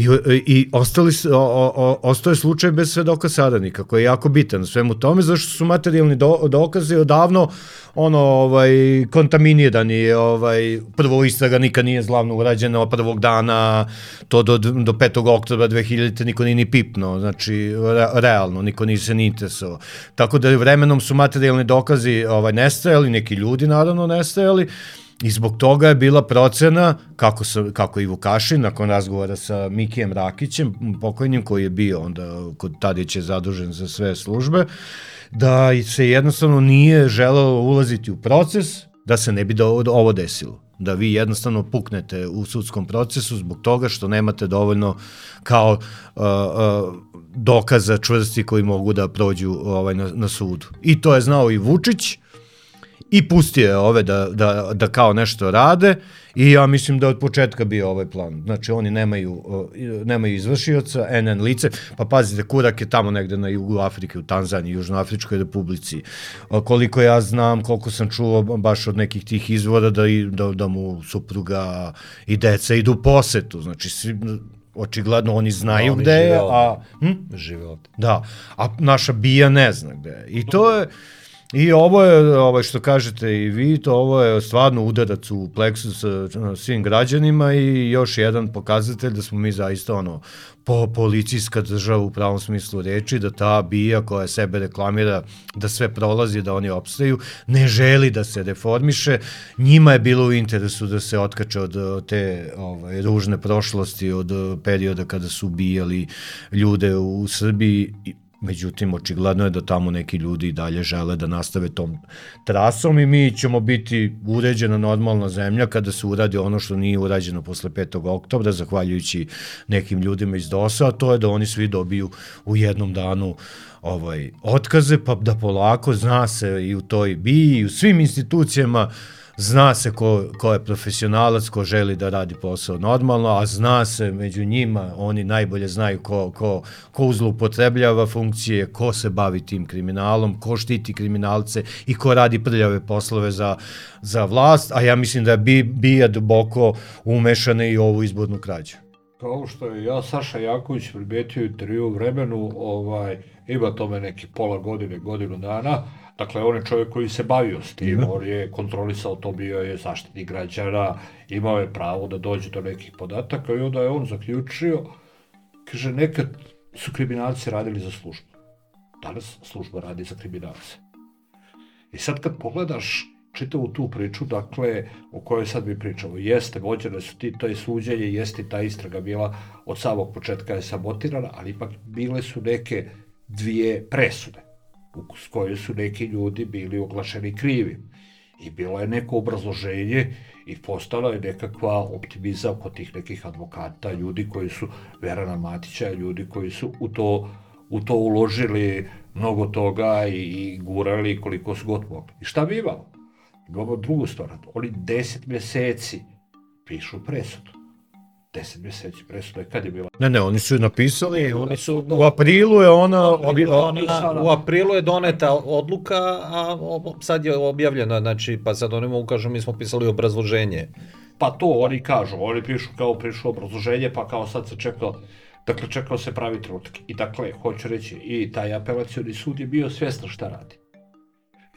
I, i ostali, o, o, ostao je slučaj bez svedoka saradnika, koji je jako bitan svemu tome, zašto su materijalni do, dokazi odavno ono, ovaj, kontaminirani, ovaj, prvo istraga nikad nije zlavno urađena od prvog dana, to do, do 5. oktobra 2000. niko nije ni pipno, znači, re, realno, niko nije se ni interesovao. Tako da vremenom su materijalni dokazi ovaj, nestajali, neki ljudi naravno nestajali, I zbog toga je bila procena, kako, sa, kako i Vukašin, nakon razgovora sa Mikijem Rakićem, pokojnim koji je bio onda kod Tadića zadužen za sve službe, da se jednostavno nije želelo ulaziti u proces da se ne bi da ovo desilo da vi jednostavno puknete u sudskom procesu zbog toga što nemate dovoljno kao uh, uh, dokaza čvrsti koji mogu da prođu ovaj na, na sudu. I to je znao i Vučić, i pustio je ove da, da, da kao nešto rade i ja mislim da od početka bio ovaj plan. Znači oni nemaju, nemaju izvršioca, NN lice, pa pazite, Kurak je tamo negde na jugu Afrike, u Tanzaniji, Južnoafričkoj republici. Koliko ja znam, koliko sam čuo baš od nekih tih izvora da, da, da mu supruga i deca idu u posetu. Znači, svi, očigledno oni znaju da, oni gde je, a... Hm? Žive ovde. Da, a naša bija ne zna gde je. I to je I ovo je, ovaj, što kažete i vi, to ovo je stvarno udarac u pleksu sa svim građanima i još jedan pokazatelj da smo mi zaista ono, po policijska država u pravom smislu reči, da ta bija koja sebe reklamira da sve prolazi, da oni opstaju, ne želi da se reformiše, njima je bilo u interesu da se otkače od te ovaj, ružne prošlosti, od perioda kada su ubijali ljude u Srbiji, Međutim, očigledno je da tamo neki ljudi i dalje žele da nastave tom trasom i mi ćemo biti uređena normalna zemlja kada se uradi ono što nije urađeno posle 5. oktobra, zahvaljujući nekim ljudima iz DOS-a, a to je da oni svi dobiju u jednom danu ovaj otkaze, pa da polako zna se i u toj BI i u svim institucijama uh, zna se ko, ko je profesionalac, ko želi da radi posao normalno, a zna se među njima, oni najbolje znaju ko, ko, ko uzlupotrebljava funkcije, ko se bavi tim kriminalom, ko štiti kriminalce i ko radi prljave poslove za, za vlast, a ja mislim da je bija duboko umešana i ovu izbornu krađu. Kao što je ja Saša Jaković primetio intervju vremenu, ovaj, ima tome neki pola godine, godinu dana, Dakle, on je čovjek koji se bavio s tim, on je kontrolisao to, bio je zaštitnik građana, imao je pravo da dođe do nekih podataka i onda je on zaključio, kaže, nekad su kriminalci radili za službu. Danas služba radi za kriminalce. I sad kad pogledaš čitavu tu priču, dakle, o kojoj sad mi pričamo, jeste, vođene su ti, to je suđenje, jeste ta istraga bila od samog početka je sabotirana, ali ipak bile su neke dvije presude s kojoj su neki ljudi bili oglašeni krivi. I bilo je neko obrazloženje i postala je nekakva optimizam kod tih nekih advokata, ljudi koji su Verana Matića, ljudi koji su u to, u to uložili mnogo toga i, i gurali koliko su god mogli. I šta bi imalo? Imamo drugu stvar, oni deset meseci pišu presudu. 10 meseci presuda, kad je bila? Ne, ne, oni su napisali, oni su, u aprilu je ona... Obi, ona u aprilu je doneta odluka, a sad je objavljena, znači, pa sad oni mogu kažu, mi smo pisali obrazloženje. Pa to oni kažu, oni pišu kao prišu obrazloženje, pa kao sad se čekao, dakle čekao se pravi trenutak. I dakle, hoću reći, i taj apelacioni sud je bio svjestan šta radi.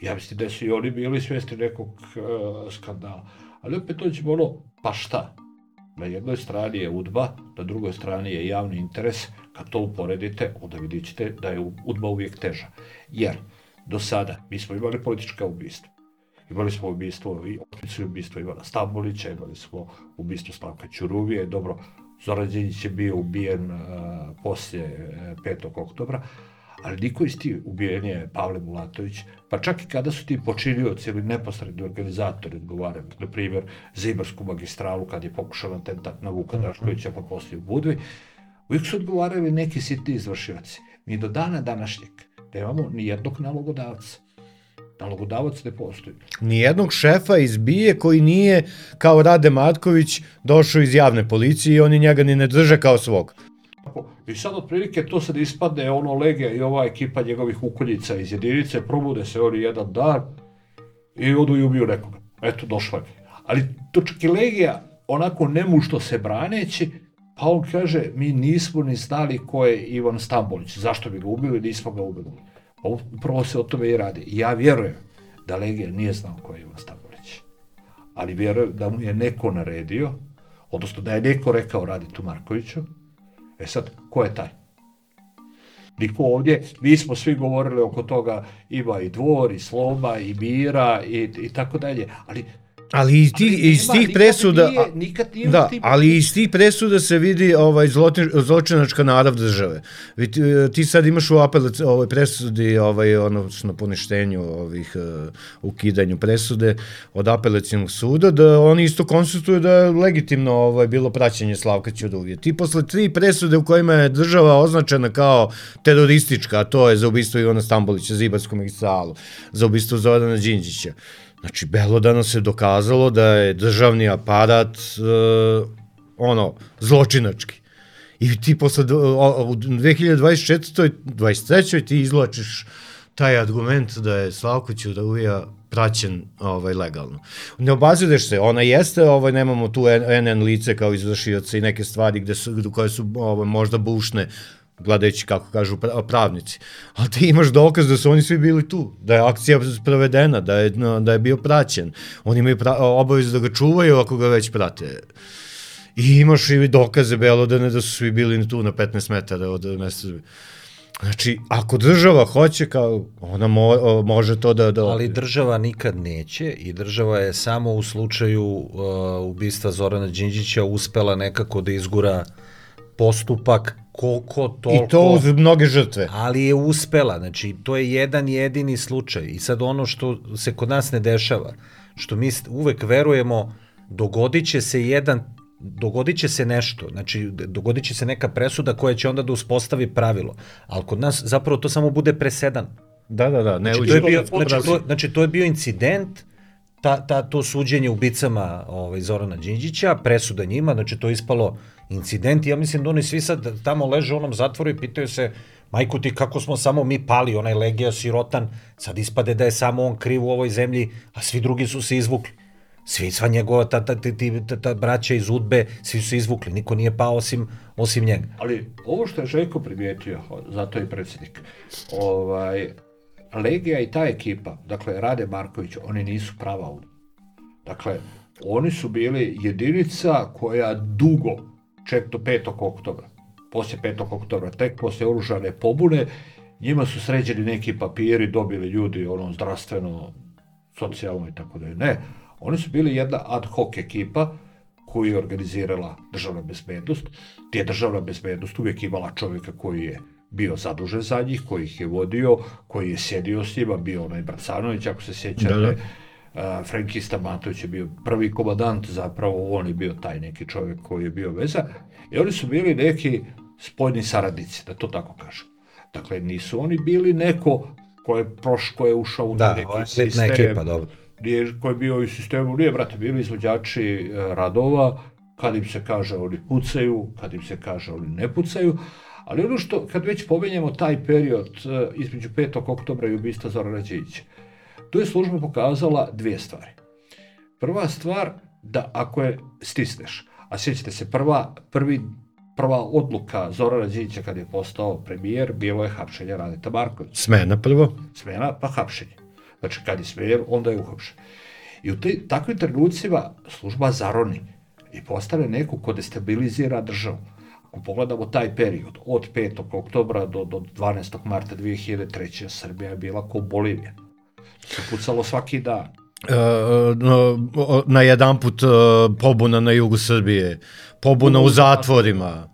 Ja mislim da su i oni bili svjesni nekog uh, skandala. Ali opet dođemo ono, pa šta? Na jednoj strani je UDBA, na drugoj strani je javni interes. Kad to uporedite, onda vidit ćete da je UDBA uvijek teža. Jer do sada mi smo imali politička ubistva. Imali smo ubistvo i opicu ubistvo Ivana Stambolića, imali smo ubistvo Slavka Ćuruvije, dobro, Zoran Đinjić je bio ubijen uh, poslije uh, 5. oktobra, ali niko iz ti ubijen je Pavle Bulatović, pa čak i kada su ti počinioci ili neposredni organizatori odgovarali, na primjer, za Ibarsku magistralu kad je pokušao atentat na Vuka Draškovića pa poslije u Budvi, uvijek su odgovarali neki sitni izvršioci. Mi do dana današnjeg nemamo ni jednog nalogodavca. Nalogodavac ne postoji. Nijednog šefa iz BIE koji nije, kao Rade Matković, došao iz javne policije i oni njega ni ne drže kao svog. I sad otprilike to sad ispadne ono Legija i ova ekipa njegovih ukoljica iz jedinice, probude se oni jedan dan i odu i ubiju nekoga. Eto, došla je. Ali to čak i Legija, onako nemušto se braneći, pa on kaže, mi nismo ni znali ko je Ivan Stambolić, zašto bi ga ubili, nismo ga ubili. Pa upravo se o tome i radi. Ja vjerujem da Legija nije znao ko je Ivan Stambolić. Ali vjerujem da mu je neko naredio, odnosno da je neko rekao radi tu Markoviću, E sad, ko je taj? Niko ovdje, mi smo svi govorili oko toga, ima i dvor, i sloba, i mira, i, i tako dalje, ali Ali iz tih, ali iz tih presuda, nije, nikad nije da, ali iz tih presuda se vidi ovaj zločin, zločinačka narav države. Vi, ti sad imaš u apelac, ovaj presudi, ovaj ono na poništenju ovih uh, ukidanju presude od apelacionog suda da oni isto konstatuju da je legitimno ovaj bilo praćenje Slavka Ćuruvije. Ti posle tri presude u kojima je država označena kao teroristička, a to je za ubistvo Ivana Stambolića, za Ibarsku magistralu, za ubistvo Zorana Đinđića Znači, belodano se dokazalo da je državni aparat uh, ono, zločinački. I ti posle, u 2024. 23. ti izlačiš taj argument da je Slavko Ćuruvija praćen ovaj, legalno. Ne obazireš se, ona jeste, ovaj, nemamo tu NN lice kao izvršioca i neke stvari gde su, koje su ovaj, možda bušne, gledajući kako kažu pravnici. A ti imaš dokaz da su oni svi bili tu, da je akcija sprovedena, da je, da je bio praćen. Oni imaju pra, obavezu da ga čuvaju ako ga već prate. I imaš i dokaze belodane da su svi bili tu na 15 metara od mesta Znači, ako država hoće, kao, ona mo, može to da, da... Ali država nikad neće i država je samo u slučaju uh, ubistva Zorana Đinđića uspela nekako da izgura postupak koliko toliko... I to uz mnoge žrtve. Ali je uspela, znači to je jedan jedini slučaj. I sad ono što se kod nas ne dešava, što mi uvek verujemo dogodit će se jedan dogodit će se nešto, znači dogodit će se neka presuda koja će onda da uspostavi pravilo, ali kod nas zapravo to samo bude presedan. Da, da, da. Ne znači, to je bio, znači, to, znači to je bio incident, ta, ta, to suđenje ubicama ovaj, Zorana Đinđića, presuda njima, znači to je ispalo incident ja mislim da oni svi sad tamo leže u onom zatvoru i pitaju se majku ti kako smo samo mi pali, onaj Legija sirotan, sad ispade da je samo on kriv u ovoj zemlji, a svi drugi su se izvukli. Svi, sva njegova, ta, ta, ta, ta, braća iz Udbe, svi su se izvukli, niko nije pao osim, osim njega. Ali ovo što je Željko primijetio, zato je predsjednik, ovaj, Legija i ta ekipa, dakle Rade Marković, oni nisu prava Udba. Dakle, oni su bili jedinica koja dugo, ček do 5. oktobra, poslije 5. oktobra, tek poslije oružane pobune, njima su sređeni neki papiri, dobili ljudi ono zdravstveno, socijalno i tako da je. Ne, Oni su bili jedna ad hoc ekipa koju je organizirala državna bezbednost, je državna bezbednost uvijek imala čovjeka koji je bio zadužen za njih, koji ih je vodio, koji je sjedio s njima, bio onaj Bracanović, ako se sjećate, da, da. Uh, Frenki Stamatović je bio prvi komandant, zapravo on je bio taj neki čovjek koji je bio veza, i oni su bili neki spojni saradnici, da to tako kažem. Dakle, nisu oni bili neko ko je proš, ko je ušao u da, neki sistem. Da, ekipa, dobro nije, ko je bio u sistemu, nije, brate, bili izvođači e, radova, kad im se kaže oni pucaju, kad im se kaže oni ne pucaju, ali ono što, kad već pomenjamo taj period e, između 5. oktobra i ubistva Zorana Đejića, тој служба показала две ствари. Прва ствар, да ако е стиснеш, а сеќате се прва први прва одлука Зоран Радзиниќа каде е постао премиер било е хапшење Радета Марковиќ. Смена прво. Смена па хапшење. Значи кога е смеер, онда е ухапшен. И у тој такви тренуцима служба зарони и постане некој кој дестабилизира држава. Ако погледамо тај период, од 5. октobra до, до 12. марта 2003. Србија била ко Боливија pucalo svaki dan. E, na jedan put e, pobuna na jugu Srbije, pobuna u zatvorima,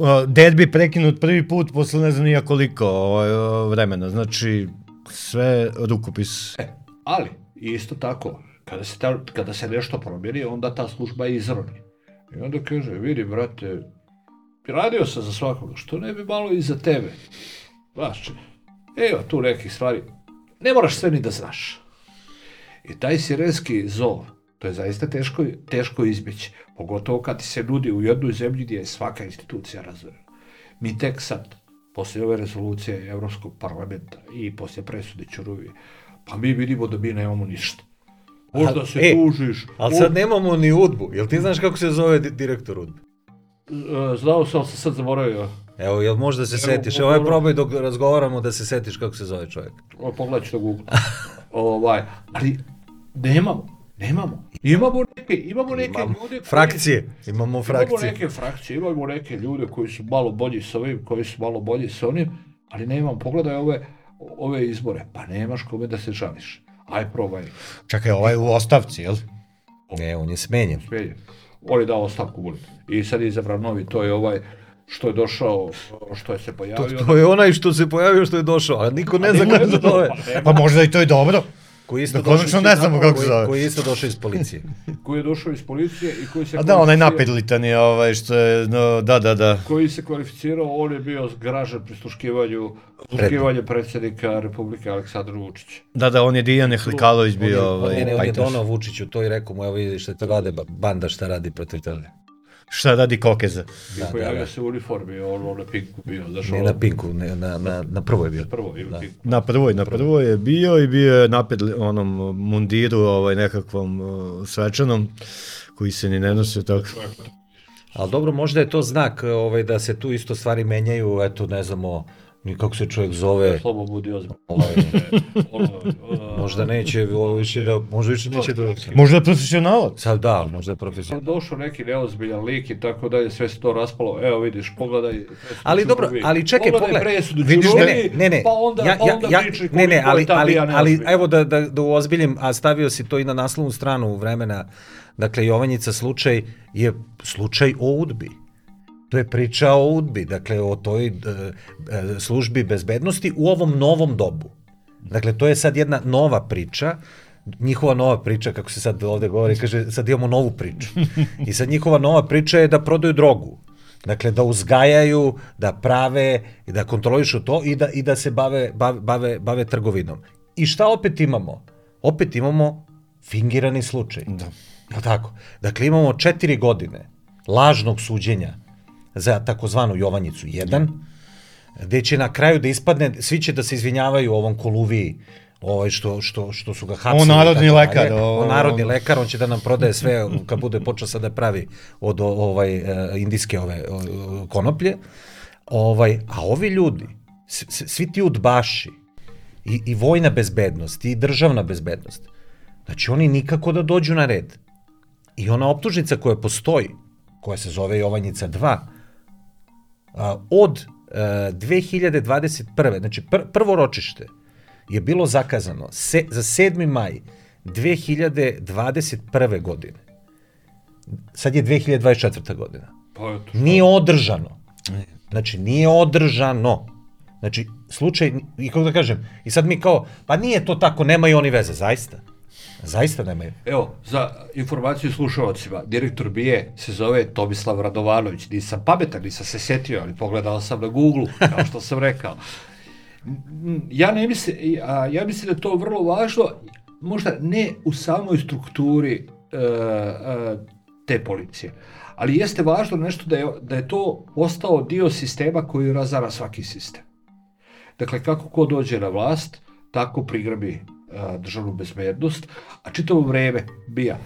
e, derbi prekinut prvi put posle ne znam nija koliko ovaj, vremena, znači sve rukopis. E, ali, isto tako, kada se, ta, kada se nešto promijeni, onda ta služba izroni. I onda kaže, vidi, brate, radio sam za svakoga, što ne bi malo i za tebe? Znaš, evo tu nekih stvari, ne moraš sve ni da znaš. I taj sirenski zov, to je zaista teško, teško izbjeći, pogotovo kad ti se nudi u jednoj zemlji gdje je svaka institucija razvojena. Mi tek sad, poslije ove rezolucije Evropskog parlamenta i poslije presude Čuruvi, pa mi vidimo da mi nemamo ništa. Možda se e, tužiš. Ali sad nemamo ni udbu. Jel ti znaš kako se zove direktor udbe? Znao sam, sam sad zaboravio. Evo, jel možda se Evo, setiš? Evo, ovaj probaj dok razgovaramo da se setiš kako se zove čovjek. O, pogledaj ću to Google. ovaj, ali nemamo. Nemamo. Imamo neke, imamo neke imamo ljude koji, frakcije, imamo frakcije. Imamo neke frakcije, imamo neke ljude koji su malo bolji sa ovim, koji su malo bolji sa onim, ali nemam, pogledaj ove, ove izbore, pa nemaš kome da se žališ. Aj probaj. Čekaj, ovaj u ostavci, jel? Ne, on je smenjen. Smenjen. On je dao ostavku bulit. I sad je izabran novi, to je ovaj što je došao, što je se pojavio. To, to je onaj što se pojavio što je došao, a niko ne zna kako se zove. Pa, pa možda i to je dobro. Koji isto da, konačno ne znamo kako se zove. Koji je isto došao iz policije. koji je došao iz policije i koji se... A da, onaj napedlitan je, ovaj, što je, no, da, da, da. Koji se kvalificirao, on je bio zgražen pri sluškivanju, sluškivanju predsjednika Republike Aleksandra Vučića. Da, da, on je Dijan Hlikalović bio... On je, ovaj, on je, on je donao Vučiću to i rekao mu, evo vidiš što to rade, banda šta radi protiv toga. Šta radi Kokeza? Da, pojavio da, da. se u uniformi, on na Pinku bio. Znaš, ne na Pinku, ne, na, na, na prvoj bio. Na prvoj, da. Na prvoj, na prvoj je bio i bio je napred onom mundiru ovaj, nekakvom uh, svečanom koji se ni ne nosi tako. Ali dobro, možda je to znak ovaj, da se tu isto stvari menjaju, eto, ne znamo, ni kako se čovjek zove, Slobo budi ozbiljno. ovaj, Ono, možda neće, ovo više da, možda više neće da... Možda je profesionalac. Sad da, možda je profesionalno. došao neki neozbiljan lik i tako dalje, sve se to raspalo. Evo vidiš, pogledaj. Ali dobro, ali čekaj, pogledaj pogledaj. presudu Vidiš, ne, ne, ne, Pa onda, ja, pa ja, onda ja, pričaj ne, ne, ali, ali, ali evo da, da, da uozbiljim, a stavio si to i na naslovnu stranu vremena, dakle Jovanjica slučaj je slučaj o udbi. To je priča o udbi, dakle o toj e, e, službi bezbednosti u ovom novom dobu. Dakle, to je sad jedna nova priča, njihova nova priča, kako se sad ovde govori, kaže, sad imamo novu priču. I sad njihova nova priča je da prodaju drogu. Dakle, da uzgajaju, da prave, da kontrolišu to i da, i da se bave, bave, bave, bave trgovinom. I šta opet imamo? Opet imamo fingirani slučaj. Da. Je tako? Dakle, imamo četiri godine lažnog suđenja za takozvanu Jovanjicu 1, gde će na kraju da ispadne, svi će da se izvinjavaju ovom koluviji, ovaj što, što, što su ga hapsili. On narodni tako lekar, o- On narodni lekar, on će da nam prodaje sve kad bude počeo sad da pravi od ovaj e, indijske ove konoplje. Ovaj, a ovi ljudi, svi ti udbaši, i, i vojna bezbednost, i državna bezbednost, znači oni nikako da dođu na red. I ona optužnica koja postoji, koja se zove Jovanjica 2, a, od e, 2021. Znači pr prvo ročište je bilo zakazano se, za 7. maj 2021. godine. Sad je 2024. godina. Pa eto, Nije održano. Znači, nije održano. Znači, slučaj, i kako da kažem, i sad mi kao, pa nije to tako, nemaju oni veze, zaista. Zaista nemaju. Evo, za informaciju slušalcima, direktor BIE se zove Tomislav Radovanović. Nisam pametan, nisam se setio, ali pogledao sam na Google, kao što sam rekao. Ja ne mislim, ja mislim da je to vrlo važno, možda ne u samoj strukturi e, e, te policije, ali jeste važno nešto da je, da je to postao dio sistema koji razara svaki sistem. Dakle, kako ko dođe na vlast, tako prigrabi državnu bezbednost, a čitavo vreme bija.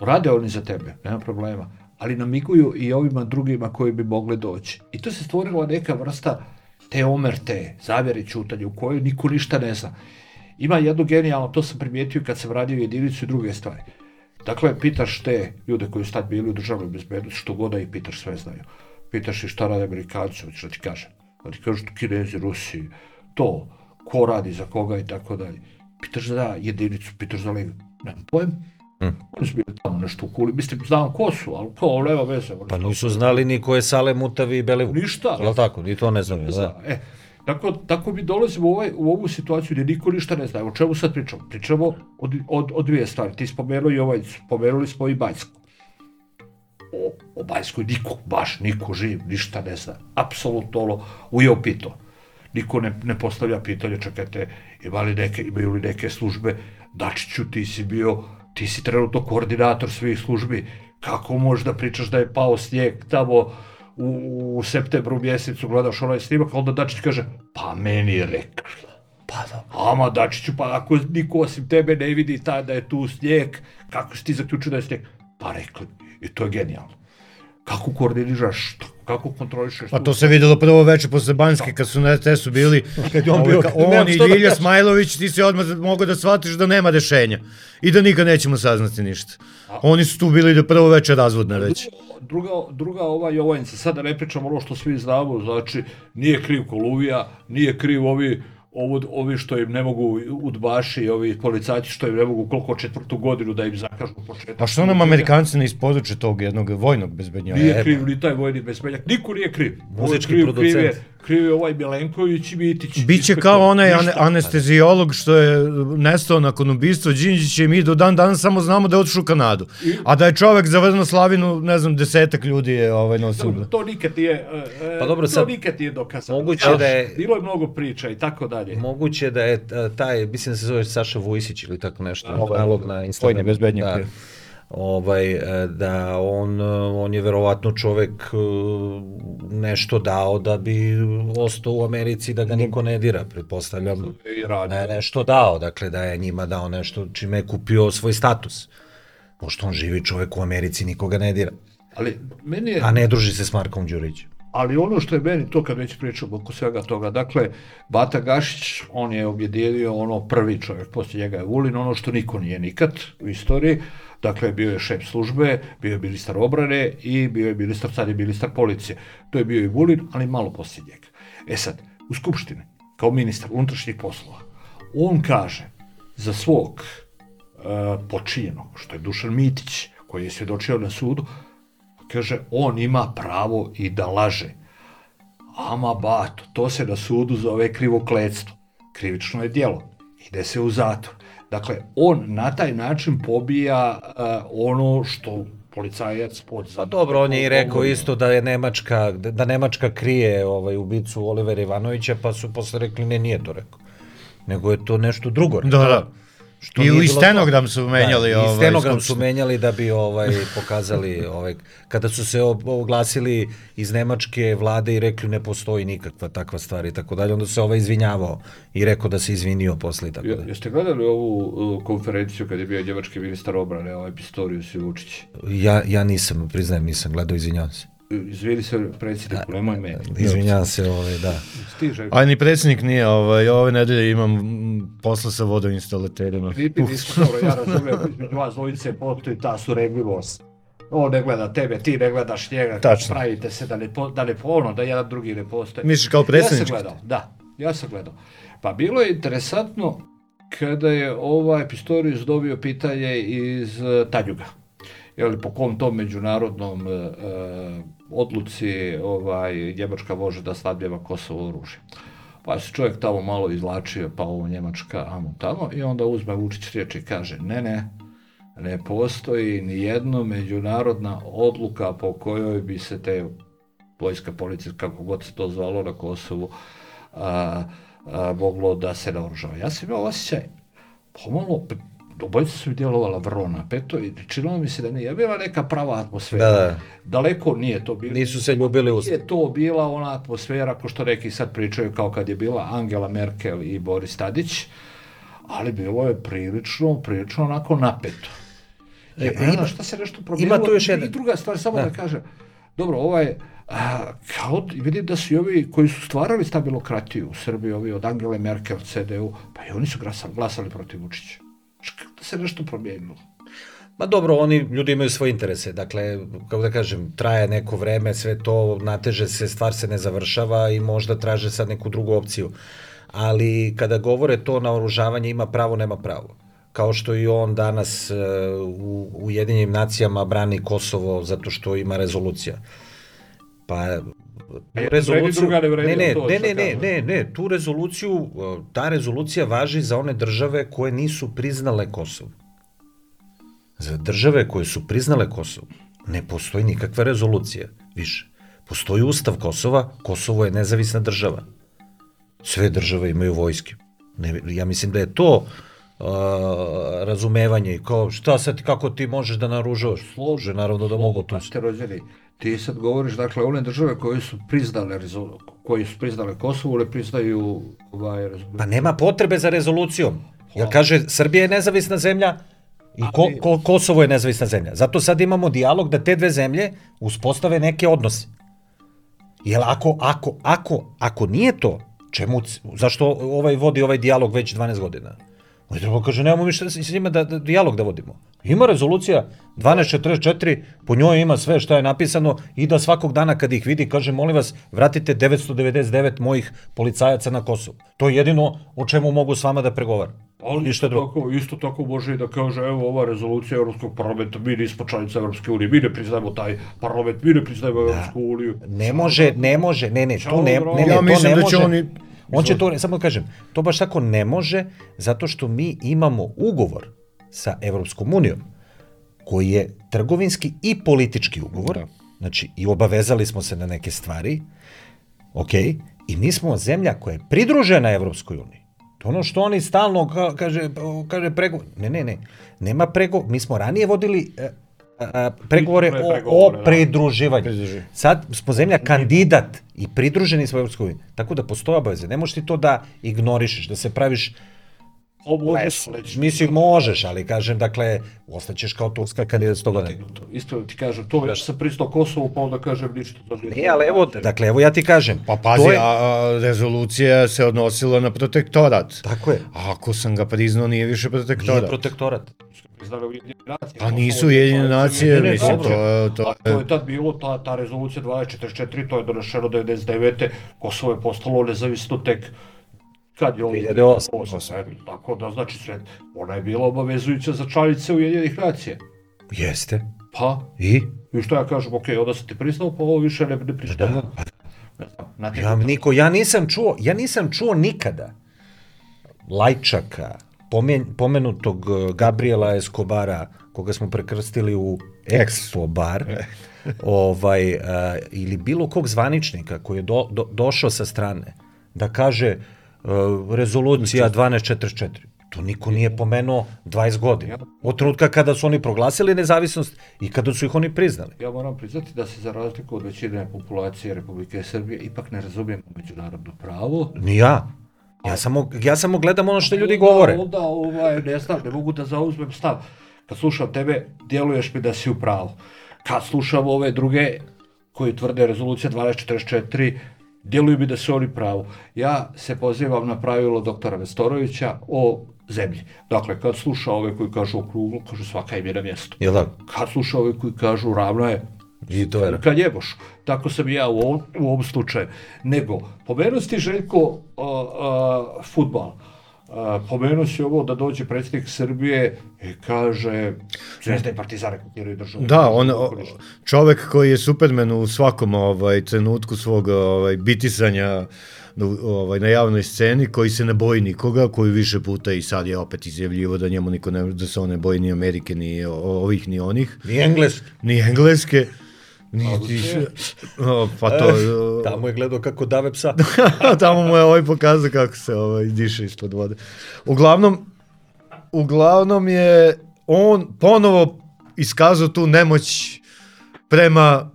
Rade oni za tebe, nema problema, ali namiguju i ovima drugima koji bi mogli doći. I to se stvorila neka vrsta te omerte, zavjere čutanja, u kojoj niko ništa ne zna. Ima jedno genijalno, to sam primijetio kad sam radio jedinicu i druge stvari. Dakle, pitaš te ljude koji su tad bili u državnoj bezbednosti, što god da i pitaš, sve znaju. Pitaš ih šta rade Amerikanci, hoćeš da ti kažem. Da ti kažu Kinezi, Rusi, to, ko radi za koga i tako dalje. Pitaš za jedinicu, pitaš za ligu. Nemam pojem. Hm. Oni su bili tamo nešto u kuli. Mislim, znam ko su, ali ko, nema veze. Pa nisu znali ni ko je Sale Mutavi i Belivu. Ništa. Jel tako? Ni to ne znam. Da. Da. E, tako, tako mi dolazimo u, ovaj, u ovu situaciju gdje niko ništa ne zna. O čemu sad pričamo? Pričamo o, di- o, o dvije stvari. Ti spomenuo i ovaj, spomenuli smo i Bajsku. O, o Bajskoj niko, baš niko živ, ništa ne zna. Apsolutno ono, ujeo pito. Niko ne, ne postavlja pitanje, čekajte, ima li neke, imaju li neke službe, Dačiću, ti si bio, ti si trenutno koordinator svih službi, kako možeš da pričaš da je pao snijeg tamo u, u septembru mjesecu, gledaš onaj snimak, onda Dačić kaže, pa meni je rekao. Pa da. Ama Dačiću, pa ako niko osim tebe ne vidi ta da je tu snijeg, kako si ti zaključio da je snijeg? Pa rekli, i to je genijalno. Kako koordiniraš, kako kontrolišeš? Pa to se videlo prvo veče posle Banjske kad su na RTS-u bili Kad je on bio, on i što da. Smajlović, ti si odmah mogao da shvatiš da nema rešenja i da nikad nećemo saznati ništa. Oni su tu bili da prvo veče razvodne već. Druga, druga ova Jovanjica, sada ne pričamo ono što svi znamo, znači nije kriv Koluvija, nije kriv ovi ovo, ovi što im ne mogu udbaši i ovi policajci što im ne mogu koliko četvrtu godinu da im zakažu početak. A što nam Amerikanci ne isporuče tog jednog vojnog bezbednjaka? Nije kriv ni taj vojni bezbeljak, niko nije kriv. Muzički kriv, kriv je, producent. Kriv je ovaj Milenković i Mitić. Biće kao onaj ane, Ništa. anestezijolog što je nestao nakon ubistva Đinđića i mi do dan danas samo znamo da je otišao u Kanadu. A da je čovek za Vrno Slavinu, ne znam, desetak ljudi je ovaj nosio. Dobro, to nikad nije, e, e, Pa dobro, to sad- nikad nije dokazano. Moguće da je- Bilo je mnogo priča i tako dalje. Moguće da je e, taj, mislim da se zove Saša Vujsić ili tako nešto, nalog na Instagramu. vojni bezbednjak Da. Ovaj, e, da on, e, on je verovatno čovek e, nešto dao da bi ostao u Americi da ga niko ne dira, pretpostavljam. Da je nešto dao, dakle da je njima dao nešto čime je kupio svoj status. Pošto on živi čovek u Americi, nikoga ne dira. Ali meni je... A ne druži se s Markom Đurićem. Ali ono što je meni to kad već pričamo oko svega toga, dakle, Bata Gašić, on je objedinio ono prvi čovjek, poslije njega je Vulin, ono što niko nije nikad u istoriji, dakle, bio je šef službe, bio je ministar obrane i bio je ministar, sad je ministar policije. To je bio i Vulin, ali malo poslije njega. E sad, u Skupštini, kao ministar unutrašnjih poslova, on kaže za svog uh, počinjenog, što je Dušan Mitić, koji je svjedočio na sudu, kaže, on ima pravo i da laže. Ama bato, to se na sudu zove krivokledstvo. Krivično je djelo. Ide se u zatvor. Dakle, on na taj način pobija uh, ono što policajac pod Pa dobro, on je i rekao isto da je Nemačka, da Nemačka krije ovaj ubicu Olivera Ivanovića, pa su posle rekli ne, nije to rekao. Nego je to nešto drugo. Da, da. Što I bilo stenogram to. su menjali da, ovaj I stenogram su menjali da bi ovaj pokazali ovaj kada su se oglasili iz nemačke vlade i rekli ne postoji nikakva takva stvar i tako dalje onda se ovaj izvinjavao i rekao da se izvinio posle i tako dalje. jeste gledali ovu uh, konferenciju kad je bio njemački ministar obrane, ovaj Pistorius i Vučić? Ja ja nisam priznajem nisam gledao izvinjavam se. Izvini se predsjedniku, nemoj meni. Izvinjavam se ovaj da. Stiže. A ni predsjednik nije, ovaj, ove nedelje imam posla sa vodoinstalaterima. Niti nismo dobro, ja razumijem, između vas dvojice postoji ta suregljivost. On ne gleda tebe, ti ne gledaš njega, Tačno. pravite se da ne, po, da ne po ono, da jedan drugi ne postoje. Misliš kao Ja predsjednički? sam gledao, da, ja sam gledao. Pa bilo je interesantno kada je ovaj Pistorius dobio pitanje iz uh, Tanjuga. Jel, po kom tom međunarodnom uh, uh, odluci ovaj, Njemačka može da snadbjeva Kosovo oružje. Pa se čovjek tamo malo izlačio, pa ovo Njemačka, amo tamo, i onda uzme Vučić riječ i kaže, ne, ne, ne postoji ni jedna međunarodna odluka po kojoj bi se te vojska, policija, kako god se to zvalo na Kosovu, a, a, moglo da se naoružava. Ja sam imao osjećaj, pomalo, obojica su djelovala vrlo napeto i činilo mi se da nije bila neka prava atmosfera. Da, da. Daleko nije to bilo. Nisu se ljubili u Nije to bila ona atmosfera, ko što neki sad pričaju, kao kad je bila Angela Merkel i Boris Tadić, ali bilo je prilično, prilično onako napeto. Je, E, ima, šta se nešto promijenilo. ima tu još jedan- I druga stvar, samo da, Da. kažem, dobro, ovaj, a, kao, vidim da su i ovi koji su stvarali stabilokratiju u Srbiji, ovi od Angele Merkel, CDU, pa i oni su glasali, glasali protiv Vučića. Da se nešto promijenilo. Ma dobro, oni ljudi imaju svoje interese. Dakle, kako da kažem, traje neko vreme, sve to nateže se, stvar se ne završava i možda traže sad neku drugu opciju. Ali kada govore to naoružavanje ima pravo, nema pravo. Kao što i on danas e, u Ujedinjenim nacijama brani Kosovo zato što ima rezolucija. Pa rezoluciju ne ne, ne, to ne, ne, ne, ne, ne, tu rezoluciju, ta rezolucija važi za one države koje nisu priznale Kosovo. Za države koje su priznale Kosovo ne postoji nikakva rezolucija više. Postoji ustav Kosova, Kosovo je nezavisna država. Sve države imaju vojske. Ne, ja mislim da je to uh, razumevanje i kao šta sad kako ti možeš da naružavaš? Slože, naravno da mogu to. Ste rođeni. Ti sad govoriš, dakle, one države koje su priznale, koje su priznale Kosovo, ne priznaju ovaj rezoluciju. Pa nema potrebe za rezolucijom. Jer kaže, Srbija je nezavisna zemlja i ko, ko, Kosovo je nezavisna zemlja. Zato sad imamo dijalog da te dve zemlje uspostave neke odnose. Jer ako, ako, ako, ako nije to, čemu, zašto ovaj vodi ovaj dijalog već 12 godina? On je trebalo kaže, nemamo mi šta s s njima da, da, dijalog da vodimo. Ima rezolucija 1244, po njoj ima sve što je napisano i da svakog dana kad ih vidi, kaže, molim vas, vratite 999 mojih policajaca na Kosovo. To je jedino o čemu mogu s vama da pregovaram. Ali Ništa isto drugo. tako, isto tako može i da kaže, evo ova rezolucija Europskog parlamenta, mi nismo članica Europske unije, mi ne priznajemo taj parlament, mi ne priznajemo Europsku uniju. Ne može, ne može, ne, ne, to ne, Čao, ne, ne, Ja to mislim ne da može. će oni- On će to, samo da kažem, to baš tako ne može, zato što mi imamo ugovor sa Evropskom unijom, koji je trgovinski i politički ugovor, Da. znači i obavezali smo se na neke stvari, ok, i mi smo zemlja koja je pridružena Evropskoj uniji. To ono što oni stalno ka- kaže, kaže prego... Ne, ne, ne. Nema prego... Mi smo ranije vodili e, a, pregovore o, o da. pridruživanju. Pridruživanju. Sad smo zemlja kandidat i pridruženi smo Evropskoj uniji. Tako da postoje obaveze. Ne možeš ti to da ignorišeš, da se praviš O, možeš, Lesu. nećeš- Mislim, možeš, ali kažem, dakle, ostaćeš kao turska kandidat 100 godina. Isto ti kažem, to već sam pristao Kosovo, pa onda kažem ništa. za Nije, ali evo, dakle, evo ja ti kažem. Pa pazi, je- a, a rezolucija se odnosila na protektorat. Tako je. A ako sam ga priznao, nije više protektorat. Nije protektorat. Ujedinjene nacije. Pa nisu je Ujedinjene članica nacije, mislim, to je- to A je- to je tad bilo, ta, ta rezolucija 2044, to je donešeno 99. Kosovo je postalo nezavisno tek kad je ovo 2008. Tako da, znači, sve, ona je bila obavezujuća za članice Ujedinjenih nacija. Jeste. Pa, I? i što ja kažem, ok, onda sam ti priznao, pa ovo više ne, ne priznajem. Ne znam, na te- Ja, niko, ja nisam čuo, ja nisam čuo nikada Lajčaka, pomen, pomenutog eh, Gabriela Escobara, koga smo prekrstili u Expo bar, ovaj, uh, ili bilo kog zvaničnika koji je do, do, došao sa strane, da kaže uh, rezolucija 1244. To niko nije pomenuo 20 godina. Od trenutka kada su oni proglasili nezavisnost i kada su ih oni priznali. Ja moram priznati da se za razliku od većine populacije Republike Srbije ipak ne razumijem međunarodno pravo. Ni ja. Ja samo, ja samo gledam ono što ljudi govore. Onda, ovaj, ne znam, ne mogu da zauzmem stav. Kad slušam tebe, djeluješ mi da si u pravu. Kad slušam ove druge koji tvrde rezolucija 1244, djeluju mi da su oni pravu. Ja se pozivam na pravilo doktora Vestorovića o zemlji. Dakle, kad sluša ove koji kažu okruglo, kažu svaka im je na mjestu. Jel da? Kad sluša ove koji kažu ravno je, I to je. kad jeboš. Tako sam ja u ovom, u ovom slučaju. Nego, pomenuo si ti Željko uh, uh, futbal. Uh, pomenuo si ovo da dođe predsjednik Srbije i kaže Zvezda i Partizan rekrutирaju državu. Da, on, o- čovek koji je Superman u svakom ovaj trenutku svog ovaj bitisanja ovaj na javnoj sceni, koji se ne boji nikoga, koji više puta i sad je opet izjavljivo da njemu niko ne da se on ne boji ni Amerike ni ovih ni onih, Ni engles. ni engleske. Ni, ti, o, pa to... o, Tamo je gledao kako dave psa. Tamo mu je ovaj pokazao kako se ovaj diše ispod vode. Uglavnom, uglavnom je on ponovo iskazao tu nemoć prema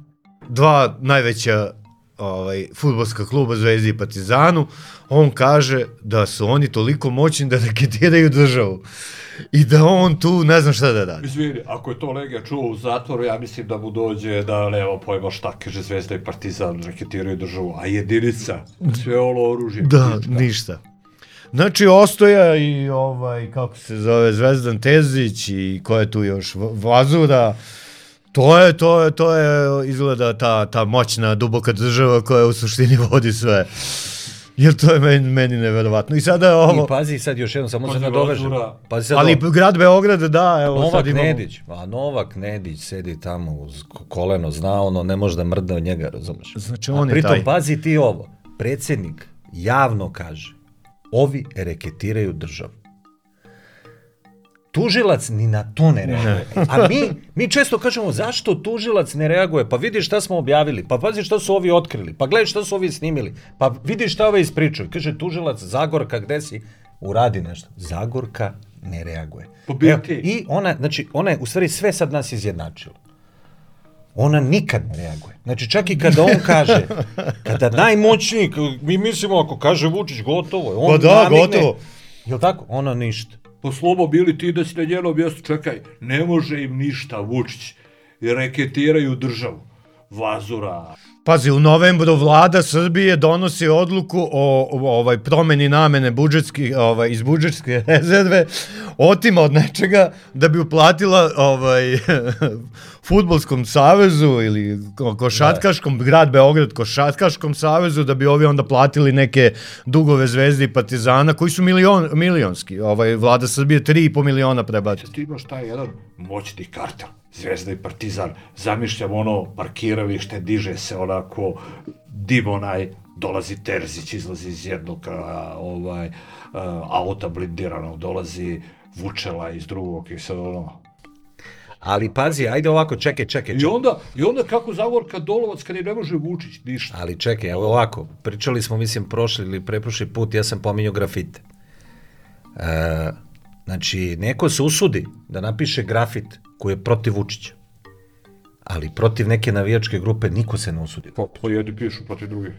dva najveća ovaj, futbolska kluba Zvezdi i Partizanu. On kaže da su oni toliko moćni da reketiraju državu. I da on tu ne znam šta da radi. Izvini, ako je to Legija čuo u zatvoru, ja mislim da mu dođe da nema pojma šta kaže Zvezda i Partizan reketiraju državu, a jedinica, sve ono oružje. Da, ništa. ništa. Znači, Ostoja i ovaj, kako se zove, Zvezdan Tezić i ko je tu još, Vazura, to je, to je, to je, izgleda ta, ta moćna, duboka država koja u suštini vodi sve. Jer to je meni, meni neverovatno. I sada je ovo, I pazi sad još jednom, samo se nadovežem. Pazi sad ali ovo. grad Beograd, da, evo Novak sad imamo... Nedić, a Novak Nedić sedi tamo uz ko- koleno, zna ono, ne može da mrdne od njega, razumeš? Znači, A on je pritom, taj. pazi ti ovo, predsjednik javno kaže, ovi reketiraju državu. Tužilac ni na to ne reaguje. A mi, mi često kažemo, zašto tužilac ne reaguje? Pa vidi šta smo objavili, pa pazi šta su ovi otkrili, pa gledaj šta su ovi snimili, pa vidi šta ove ispričaju. Kaže tužilac, Zagorka, gde si? Uradi nešto. Zagorka ne reaguje. Pa Evo. I ona, znači, ona je u stvari sve sad nas izjednačila. Ona nikad ne reaguje. Znači, čak i kada on kaže, kada najmoćniji, mi mislimo ako kaže Vučić, gotovo je. On Pa da, namigne. gotovo. Jel tako? Ona ništa. Po slobo bili ti da si na njenom mjestu, čekaj, ne može im ništa Vučić, reketiraju državu. Vazura, Pazi, u novembru vlada Srbije donosi odluku o, o ovaj promeni namene budžetski ovaj iz budžetske rezerve otima od nečega da bi uplatila ovaj fudbalskom savezu ili ko- košatkaškom grad Beograd košatkaškom savezu da bi ovi onda platili neke dugove Zvezde i Partizana koji su milion milionski. Ovaj vlada Srbije 3,5 miliona prebaci. ti imaš taj jedan moćni kartel, Zvezda i Partizan, zamišljam ono parkiralište, diže se onako dim onaj, dolazi Terzić, izlazi iz jednog a, ovaj, a, auta blindiranog, dolazi Vučela iz drugog i sad ono, Ali pazi, ajde ovako, čekaj, čekaj, I čekaj. onda, I onda kako Zagorka Dolovac kad je ne može Vučić, ništa. Ali čekaj, evo ovako, pričali smo, mislim, prošli ili preprošli put, ja sam pominjao grafite. E, znači, neko se usudi da napiše grafit koji je protiv Vučića. Ali protiv neke navijačke grupe niko se ne usudi. Po, po jedni pišu protiv drugih.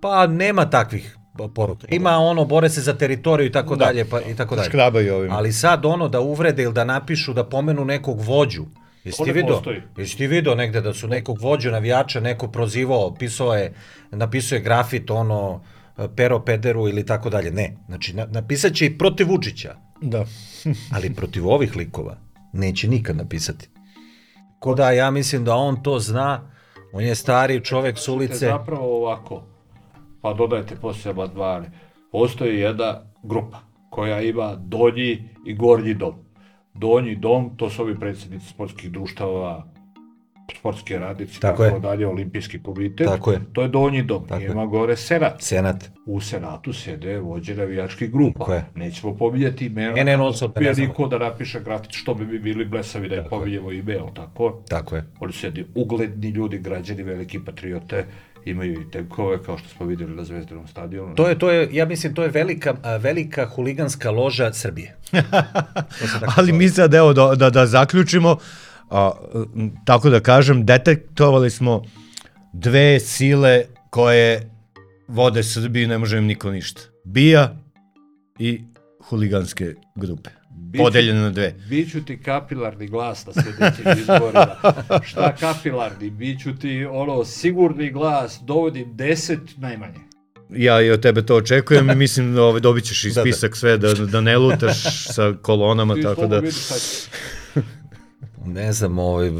Pa nema takvih poruka. Ima ono, bore se za teritoriju i tako Da. dalje, pa i tako dalje. Škrabaju ovim. Ali sad ono da uvrede ili da napišu, da pomenu nekog vođu, Jesi ti video? Jesi ti video negde da su nekog vođu navijača neko prozivao, pisao je, napisao je grafit ono pero pederu ili tako dalje. Ne, znači na, napisat će i protiv Vučića, Da. ali protiv ovih likova neće nikad napisati. Ko da ja mislim da on to zna, on je stari čovek s ulice. zapravo ovako, pa dodajte poslije amandmane. Postoji jedna grupa koja ima donji i gornji dom. Donji dom, to su ovi predsjednici sportskih društava, sportske radnici, Tako tako je. dalje, olimpijski komitet. Tako je. To je donji dom. Tako je. Ima gore senat. Senat. U senatu sjede vođe navijačkih grupa. Tako je. Nećemo pominjati imena. Ne, ne, non stop, znamo. niko da napiše grafit što bi mi bili blesavi da je pominjemo ime, tako? Tako je. Oni su jedni ugledni ljudi, građani, veliki patriote, imaju i tenkove, kao što smo vidjeli na Zvezdanom stadionu. To je, to je, ja mislim, to je velika, velika huliganska loža Srbije. Ali mi sad, evo, da, da, da zaključimo, a, tako da kažem, detektovali smo dve sile koje vode Srbiju, ne može im niko ništa. Bija i huliganske grupe. Biću- Podeljene na dve. Biću ti kapilarni glas na sljedećim izborima. Šta kapilarni? Biću ti ono sigurni glas, dovodim deset najmanje. Ja i od tebe to očekujem i mislim da ovaj, dobit ćeš i Da, da. spisak sve, da, da ne lutaš sa kolonama, Ti tako da... vidiš. Ne znam, ovaj,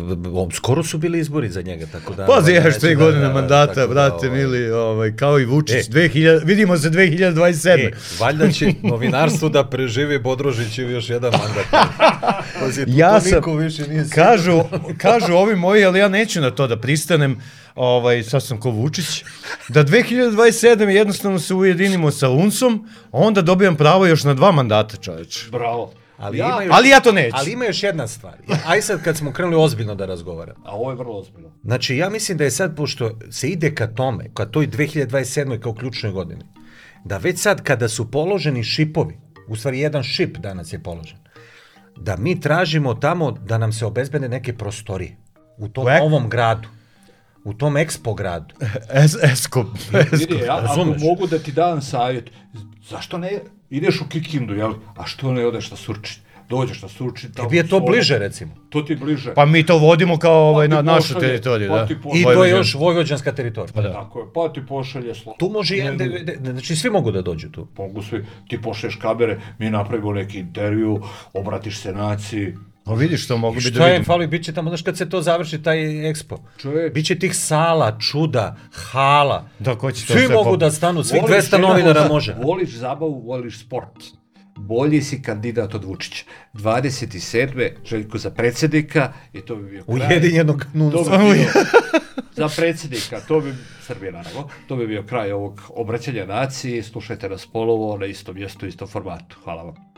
skoro su bili izbori za njega, tako da... Pazi, ovaj, još tri da- godine da, mandata, tako da, brate, ovaj, mili, ovaj, kao i Vučić, E. 2000, vidimo se 2027. E, valjda će novinarstvo da preživi Bodrožićev još jedan mandat. Pazi, tu Ja to sam- niko više nije Kažu, kažu ovi moji, ali ja neću na to da pristanem, ovaj, sad sam ko Vučić, da 2027 jednostavno se ujedinimo sa UNS-om, onda dobijam pravo još na dva mandata, čoveč. Bravo. Ali, Ja- ima još, Ali ja to neću. ali ima još jedna stvar. Aj sad kad smo krenuli ozbiljno da razgovaramo. A ovo je vrlo ozbiljno. Znači, ja mislim da je sad, pošto se ide ka tome, ka toj 2027. kao ključnoj godini, da već sad kada su položeni šipovi, u stvari jedan šip danas je položen, da mi tražimo tamo da nam se obezbede neke prostorije u tom ek- novom gradu, u tom ekspo gradu. Es, esko, Vidi, ja, ako mogu da ti dam savjet, zašto ne ideš u Kikindu, jel? A što ne odeš na Surčin? Dođeš na Surčin, tamo Tebi je to su- bliže, recimo. To ti je bliže. Pa mi to vodimo kao ovaj, Pa na našu pošalje- teritoriju, pa da. ti I pošalje- to je još vojvođanska teritorija. Pa da. Tako je, pa ti pošalje slo. Tu može, Ne, de, de, znači svi mogu da dođu tu. Mogu svi, ti pošleš kamere, mi napravimo neki intervju, obratiš se naciji. Pa vidiš što mogu biti da Šta je, vidim. fali, bit će tamo, znaš kad se to završi, taj ekspo. Čovječ. Biće tih sala, čuda, hala. Da, ko će to Svi sve mogu pop- da stanu, svih Voliš 200 jedno- novinara može. Voliš zabavu, voliš sport. Bolji si kandidat od Vučića. 27. Željko za predsjednika i to bi bio kraj. Ujedinjenog nunca. bi bio, za predsjednika, to bi, Srbije naravno, to bi bio kraj ovog obraćanja naciji. Slušajte nas polovo na istom mjestu, istom formatu. Hvala vam.